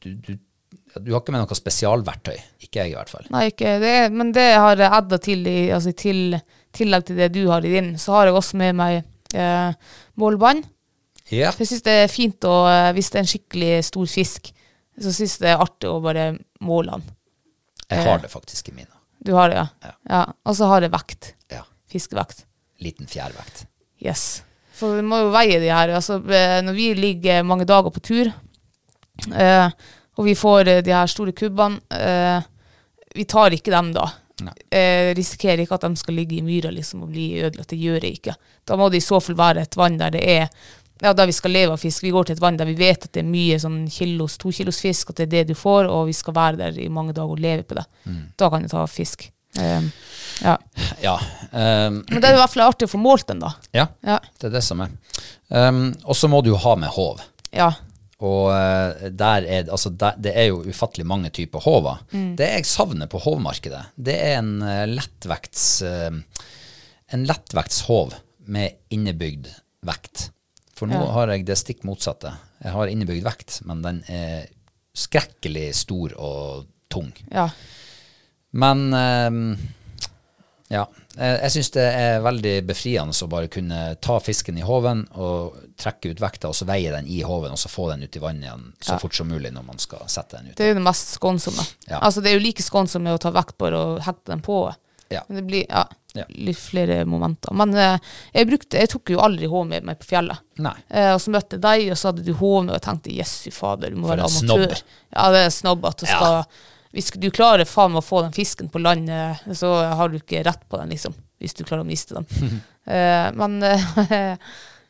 du, du, du har ikke med noe spesialverktøy. Ikke jeg, i hvert fall. Nei, ikke det, men det har jeg adda til i altså til, tillegg til det du har i din. Så har jeg også med meg eh, målbånd. Ja. For jeg syns det er fint å eh, Hvis det er en skikkelig stor fisk, så syns jeg det er artig å bare måle den. Jeg har det faktisk i mine. Du har det, ja? Ja. ja. Og så har det vekt. Ja. Fiskevekt. Liten fjærvekt. Yes. For vi må jo veie de her. Altså, eh, når vi ligger mange dager på tur, eh, og vi får eh, de her store kubbene, eh, vi tar ikke dem da. Eh, risikerer ikke at de skal ligge i myra liksom, og bli ødelagt. Det gjør jeg ikke. Da må det i så fall være et vann der det er ja, der vi skal leve av fisk. Vi går til et vann der vi vet at det er mye sånn kilos, to kilos fisk, at det er det du får, og vi skal være der i mange dager og leve på det. Da kan du ta fisk. Um, ja. Ja. um, Men det er i hvert fall artig å få målt den, da. ja, Ja. det er det som er. Um, og så må du jo ha med håv. Ja. Og eh, der er, altså, der, det er jo ufattelig mange typer håver. Mm. Det jeg savner på hovmarkedet, det er en uh, lettvekts uh, en lettvekts-hov med innebygd vekt. For nå Ja. har jeg det stikk motsatte. Jeg har innebygd vekt, men den er skrekkelig stor og tung. Ja. Men eh, ja, jeg, syns det er veldig befriende å bare kunne ta fisken i håven og trekke ut vekta, og så veie den i håven, og så få den ut i vannet igjen så fort som mulig når man skal sette den ut. Det er jo det mest skånsomme. Ja. Altså, det er jo like skånsomt med å ta vekt på det og hekte den på. Ja. Men det blir ja, Ja. litt flere momenter. Men eh, jeg, brukte, jeg tok jo aldri hov med meg på fjellet. Eh, og så møtte jeg deg, og så hadde du hov med, og jeg tenkte jessu fader, du må For være en amatør. snobb. Ja, det er snobb at du Ja. skal Hvis du klarer faen meg å få den fisken på land, eh, så har du ikke rett på den, liksom. Hvis du klarer å miste den. <laughs> eh, men eh, <laughs>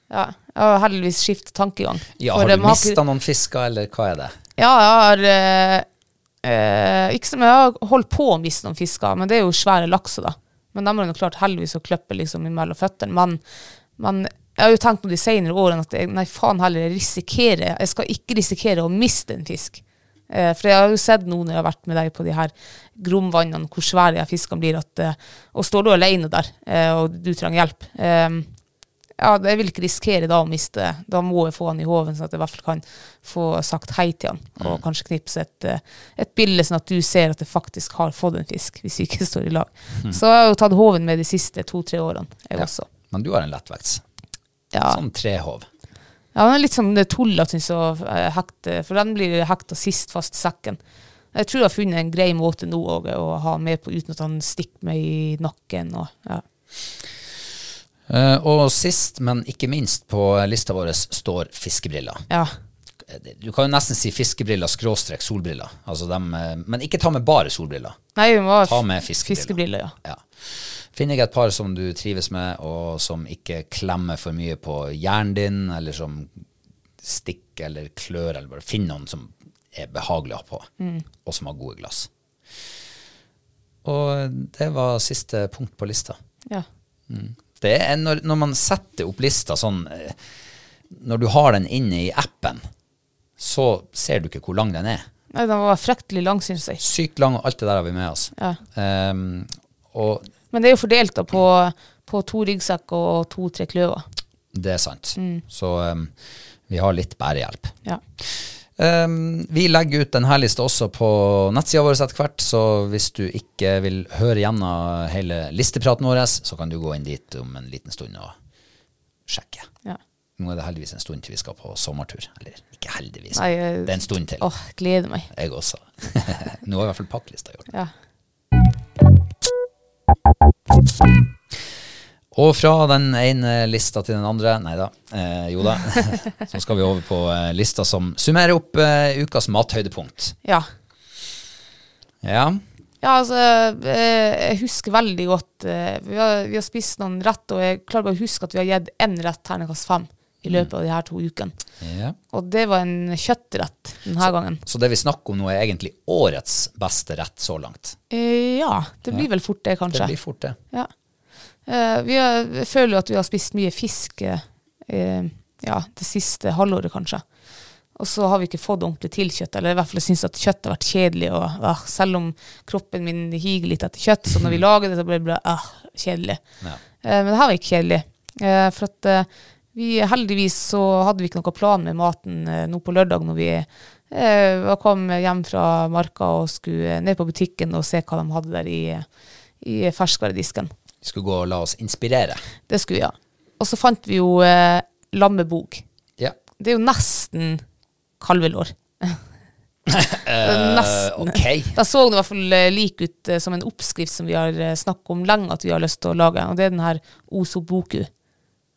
ja, jeg har heldigvis skiftet tankegang. Ja, har du ikke- mista noen fisker, eller hva er det? ja, jeg har eh, eh, Ikke som jeg har holdt på å miste noen fisker, men det er jo svære lakser, da. Men de har jo klart heldigvis å klippe liksom mellom føttene. Men, men jeg har jo tenkt på de senere årene at jeg, nei, faen heller, jeg risikerer Jeg skal ikke risikere å miste en fisk. Eh, for jeg har jo sett nå når jeg har vært med deg på de her gromvannene, hvor svære fiskene blir. At, eh, og står du alene der, eh, og du trenger hjelp eh, ja, jeg vil ikke risikere da å miste. Da må jeg få han i hoven, sånn at jeg i hvert fall kan få sagt hei til han. Og kanskje knipse et, eh, et bilde, sånn at du ser at jeg faktisk har fått en fisk, hvis vi ikke <laughs> står i lag. Så jeg har jo tatt hoven med de siste to-tre årene, jeg også. Men du har en lettvekts. Ja, Sånn trehov. ja den er litt sånn tullete, syns jeg, eh, hekte, for den blir hekta sist fast i sekken. Jeg tror jeg har funnet en grei måte nå å ha med på uten at han stikker meg i nakken. Og, ja. Eh, og sist, men ikke minst på lista vår står fiskebriller. ja. Du kan jo nesten si fiskebriller skråstrek solbriller. Altså dem, eh, men ikke ta med bare solbriller. Nei, vi må Ta med fiskebriller. fiskebriller, ja. Ja. Finner jeg et par som du trives med, og som ikke klemmer for mye på hjernen din, eller som stikker eller klør, eller bare finner noen som er behagelig å ha på, og som har gode glass. Og det var siste punkt på lista. Ja. Det er når, når man setter opp lista sånn eh, Når du har den inne i appen, så ser du ikke hvor lang den er. Nei, den var fryktelig lang, syns jeg. Sykt lang, og alt det der har vi med oss. Ja. Um, og Men det er jo fordelt da på, på to ryggsekk og to-tre kløver. det er sant. Så um, vi har litt bærehjelp. Ja. Ehm, vi legger ut denne lista også på nettsida vår etter hvert, så hvis du ikke vil høre gjennom hele listepraten vår, så kan du gå inn dit om en liten stund og sjekke. ja. Nå er det heldigvis en stund til vi skal på sommertur. Eller ikke heldigvis, Nei, jeg, det er en stund til. Åh, gleder meg. Jeg også. <laughs> Nå har i hvert fall pakklista gjort. Ja. Og fra den ene lista til den andre, nei da, eh, jo da, <laughs> så skal vi over på eh, lista som summerer opp eh, ukas mathøydepunkt. ja. Ja, Ja, altså, eh, jeg husker veldig godt eh, vi, har, vi har spist noen rett, og jeg klarer bare å huske at vi har gitt én rett terningkast fem i løpet av de her to ukene. ja. Og det var en kjøttrett denne gangen. Så det vi snakker om nå er egentlig årets beste rett så langt. Eh, ja, det blir vel fort det, kanskje. Det blir fort det. Ja. Eh, vi har, jeg føler jo at vi har spist mye fisk eh, ja, det siste halvåret, kanskje. Og så har vi ikke fått ordentlig til kjøtt, eller i hvert fall syns at kjøtt har vært kjedelig. Og, ah, selv om kroppen min higer litt etter kjøtt, så når vi <laughs> lager det, så blir det bare ah, kjedelig. Ja. Eh, men det her var ikke kjedelig. Eh, for at eh, vi heldigvis så hadde vi ikke noen plan med maten eh, nå på lørdag når vi kom hjem fra marka og skulle ned på butikken og se hva de hadde der i, i ferskvaredisken. Vi skulle gå og la oss inspirere. Det skulle vi ja. Og så fant vi jo eh, lammebog. Ja. Det er jo nesten kalvelår. <laughs> nesten. ok. Da så den i hvert fall eh, lik ut eh, som en oppskrift som vi har eh, snakket om lenge at vi har lyst til å lage. Og det er den her osoboku.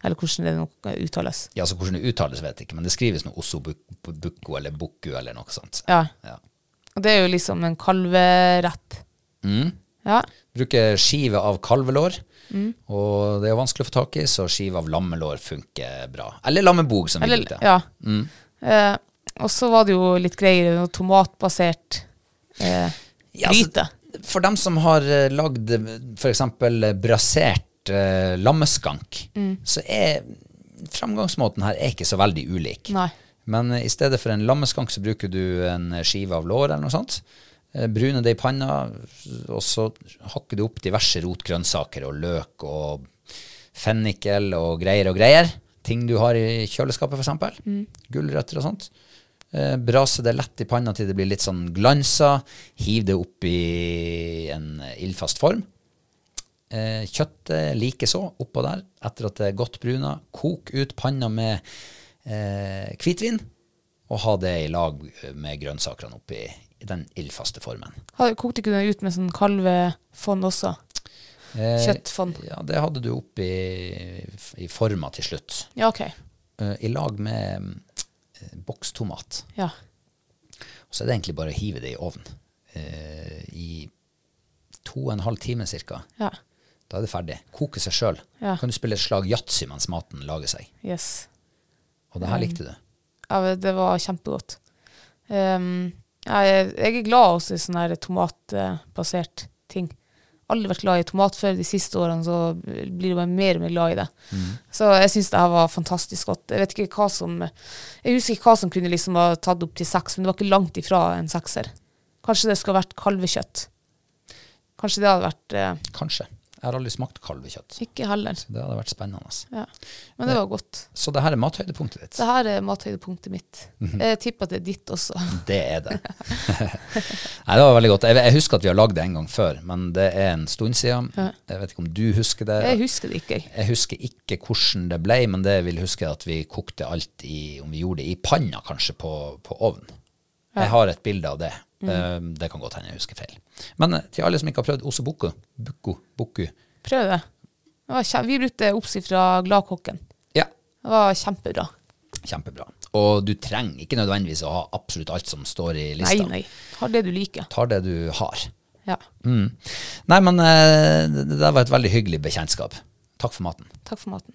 Eller hvordan det nå eh, uttales. Ja, så hvordan det uttales vet jeg ikke, men det skrives noe osobuku eller buku eller noe sånt. Ja. Ja. Og det er jo liksom en kalverett. Mm. Ja. Bruker skive av kalvelår, Mm. og det er vanskelig å få tak i, så skive av lammelår funker bra. Eller lammebog, som vi Eller, brukte. ja. Mm. Eh, og så var det jo litt greier, noe tomatbasert eh, Ja, altså. For dem som har eh, lagd f.eks. brasert eh, lammeskank, Mm. så er framgangsmåten her er ikke så veldig ulik. Nei. Men eh, i stedet for en lammeskank så bruker du en skive av lår eller noe sånt. Eh, Brune det i panna, og så hakker du opp diverse rotgrønnsaker og løk og fennikel og greier og greier. Ting du har i kjøleskapet, f.eks. Mm. Gulrøtter og sånt. Eh, brase det lett i panna til det blir litt sånn glansa. Hiv det opp i en ildfast form. Eh, kjøttet likeså oppå der, etter at det er godt bruna. Kok ut panna med eh, hvitvin, og ha det i lag med grønnsakene oppi i den ildfaste formen. Kokte ikke den ut med sånn kalvefond også? Eh, Kjøttfond. Ja, det hadde du oppi i forma til slutt. Ja, ok. Eh, I lag med eh, bokstomat. Ja. Og så er det egentlig bare å hive det i ovnen eh, i to og en halv time cirka. Ja. Da er det ferdig. Koke seg sjøl. Ja. Kan du spille et slag yatzy mens maten lager seg. Yes. Og det her likte du. Ja, det var kjempegodt. Um, jeg, jeg er glad også i sånn tomatbasert ting. Aldri vært glad i tomat før de siste årene, så blir jeg bare mer og mer glad i det. Så jeg syns det her var fantastisk godt. Jeg vet ikke hva som Jeg husker ikke hva som kunne liksom ha tatt opp til seks, men det var ikke langt ifra en sekser. Kanskje det skulle ha vært kalvekjøtt. Kanskje det hadde vært eh, Kanskje. Jeg har aldri smakt kalvekjøtt. Ikke heller. Det hadde vært spennende. Ja. Men det var godt. Så det her er mathøydepunktet ditt. Det her er mathøydepunktet mitt. Jeg tipper at det er ditt også. <laughs> Det er det. <laughs> Nei, det var veldig godt. Jeg, jeg husker at vi har lagd det en gang før, men det er en stund siden. Jeg vet ikke om du husker det. Jeg husker det ikke, jeg. Husker ikke hvordan det ble, men det jeg vil huske er at vi kokte alt i Om vi gjorde det i panna, kanskje, på, på ovn. Jeg har et bilde av det. Eh, Det kan godt hende jeg husker feil. Men eh, til alle som ikke har prøvd oseboku, buku, buku. Prøv det. vi brukte oppskrift fra Gladkokken. Ja, Det var kjempebra. kjempebra. Og du trenger ikke nødvendigvis å ha absolutt alt som står i lista. nei. nei. Tar det du liker. Tar det du har. Ja. Mm. Nei, men eh, det det der var et veldig hyggelig bekjentskap. Takk for maten. Takk for maten.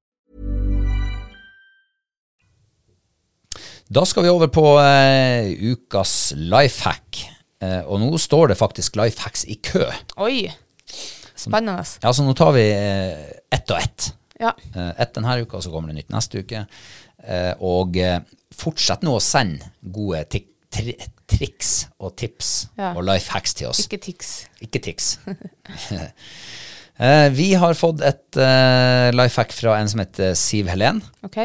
Da skal vi over på eh, ukas life hack. Eh, og nå står det faktisk life hacks i kø. Oi. Spennende. Ja, så nå tar vi eh, ett og ett. Ja. Eh, ett denne uka, så kommer det nytt neste uke. Eh, og eh, fortsett nå å sende gode tik tri triks og tips Ja. og life hacks til oss. Ikke tics. Ikke tics. <laughs> Vi har fått et uh, life hack fra en som heter Siv Helen. OK.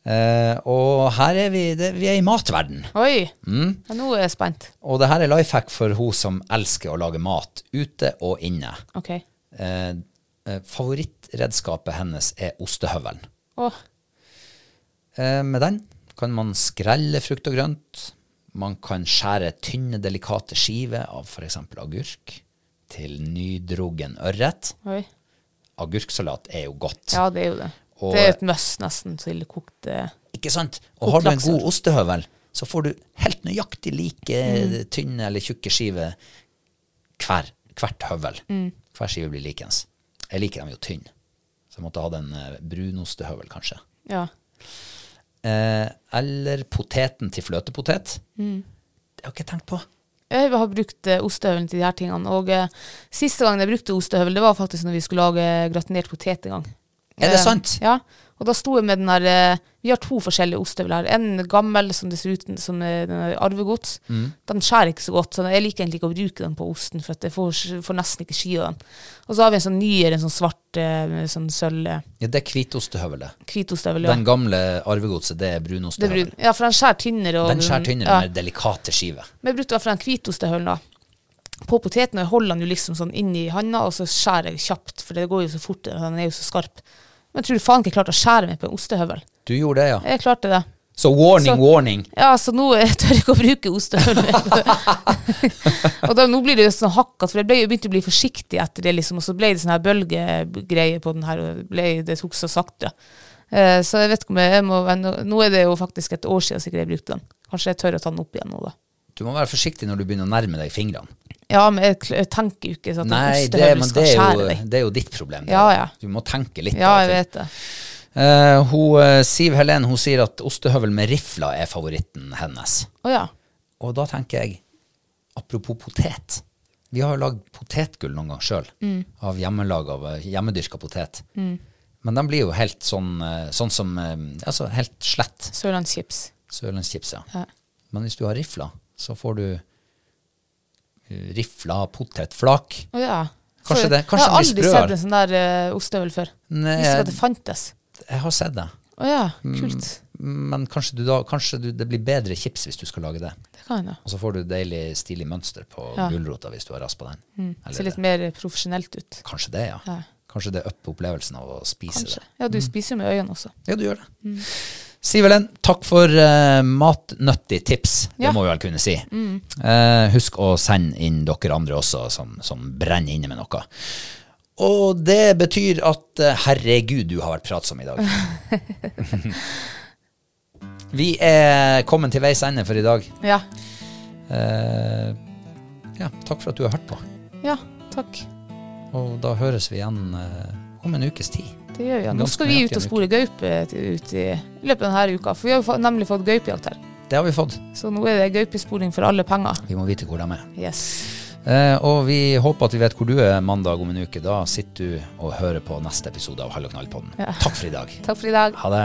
Eh, og her er vi, det, vi er i matverden. Oi. Mm. Ja, nå er jeg spent. Og det her er life hack for hun som elsker å lage mat ute og inne. OK. Eh, eh, favorittredskapet hennes er ostehøvelen. Oh. Eh, med den kan man skrelle frukt og grønt. Man kan skjære tynne, delikate skiver av f.eks. agurk til nydrogen ørret. oi. Agurksalat er jo godt. Ja, det er jo det. Og- det er et must nesten til kokte Ikke sant? Og har du en god ostehøvel, så får du helt nøyaktig like tynne eller tjukke skiver hver, hvert høvel. Hver skive blir likens. Jeg liker dem jo tynne. Så jeg måtte ha den eh, brunostehøvel, kanskje. Ja. Eh, eller poteten til fløtepotet. Det har jeg ikke tenkt på. Jeg har brukt eh, ostehøvelen til de her tingene. Og eh, siste gang jeg brukte ostehøvel, det var faktisk når vi skulle lage gratinert potet en gang. Er det Eh, sant? Ja. Og da sto jeg med den der eh, Vi har to forskjellige ostehøvler. En gammel som det ser ut som eh, arvegods. Mm. Den skjærer ikke så godt, så jeg liker egentlig ikke å bruke den på osten, for jeg får, får nesten ikke skive den. Og så har vi en sånn nyere, en sånn svart, sånn sølv Ja, det er hvitostehøvelet. hvitostehøvel. Ja. Den gamle arvegodset, det er brunostehøvel. brun. ja, for den skjærer tynnere. Og Den skjærer tynnere, Ja. mer delikate skiver. Men jeg brukte i hvert fall den hvitostehøvelen da. På poteten, og jeg holder den jo liksom sånn inn i handa, og så skjærer jeg kjapt, for det går jo så fort, den er jo så skarp. Men jeg tror faen ikke jeg klarte å skjære meg på en ostehøvel. Du gjorde det, ja. Jeg klarte det. Så warning, Så- warning. Ja, så nå jeg tør jeg ikke å bruke ostehøvel. <laughs> og da, nå blir det jo sånn hakkete, for jeg ble, jeg begynte å bli forsiktig etter det, liksom, og så ble det sånn her bølgegreie på den her, og ble, det tok så sakte. Uh, så jeg vet ikke om jeg, jeg må, nå, nå er det jo faktisk et år siden sikkert jeg brukte den. Kanskje jeg tør å ta den opp igjen nå da. Du må være forsiktig når du begynner å nærme deg fingrene. Ja, men jeg, tenker jo ikke sånn at Nei, en det, ostehøvel skal det, skjære jo, deg. det er jo ditt problem. Ja, ja. Du må tenke litt. Ja, jeg vet det. Uh, hun, eh, Siv Helen hun sier at ostehøvel med rifla er favoritten hennes. Å ja. Og da tenker jeg, apropos potet Vi har jo lagd potetgull noen gang sjøl, Mm. av hjemmelag av eh, hjemmedyrka potet. Men de blir jo helt sånn, sånn som Altså helt slett. Sørlandschips. Sørlandschips, ja. Ja. Men hvis du har rifla, så får du rifla potetflak. Å ja. Kanskje For det- kanskje jeg har aldri sett en sånn der uh, ostehøvel før. Nei, Visste ikke at det fantes. Jeg har sett det. Å ja, Mm. kult. Men kanskje, du da, kanskje du, det blir bedre chips hvis du skal lage det. Det kan jeg. Og så får du deilig stilig mønster på Ja. gulrota hvis du har raspa den. Eller Ser litt mer profesjonelt ut. Kanskje det, ja. Ja. Kanskje det upper opplevelsen av å spise Kanskje. det. Ja, du spiser jo med øynene også. Ja, du gjør det. Sivelen, takk for uh, matnyttig tips. Det må vi vel kunne si. Eh, husk å sende inn dere andre også som, som brenner inne med noe. Og det betyr at uh, herregud, du har vært pratsom i dag. <laughs> vi er kommet til veis ende for i dag. Ja. Uh, ja, takk for at du har hørt på. Ja, takk. Og da høres vi igjen om en ukes tid. Det gjør vi. Ja. Nå skal vi ut og spore gaupe ut i, i løpet av denne uka. For vi har nemlig fått gaupejakt her. Det har vi fått. Så nå er det gaupesporing for alle penger. Vi må vite hvor de er. Yes. Eh, og vi håper at vi vet hvor du er mandag om en uke. Da sitter du og hører på neste episode av Hall og knall-podden. Ja. Takk for i dag. Takk for i dag. Ha det.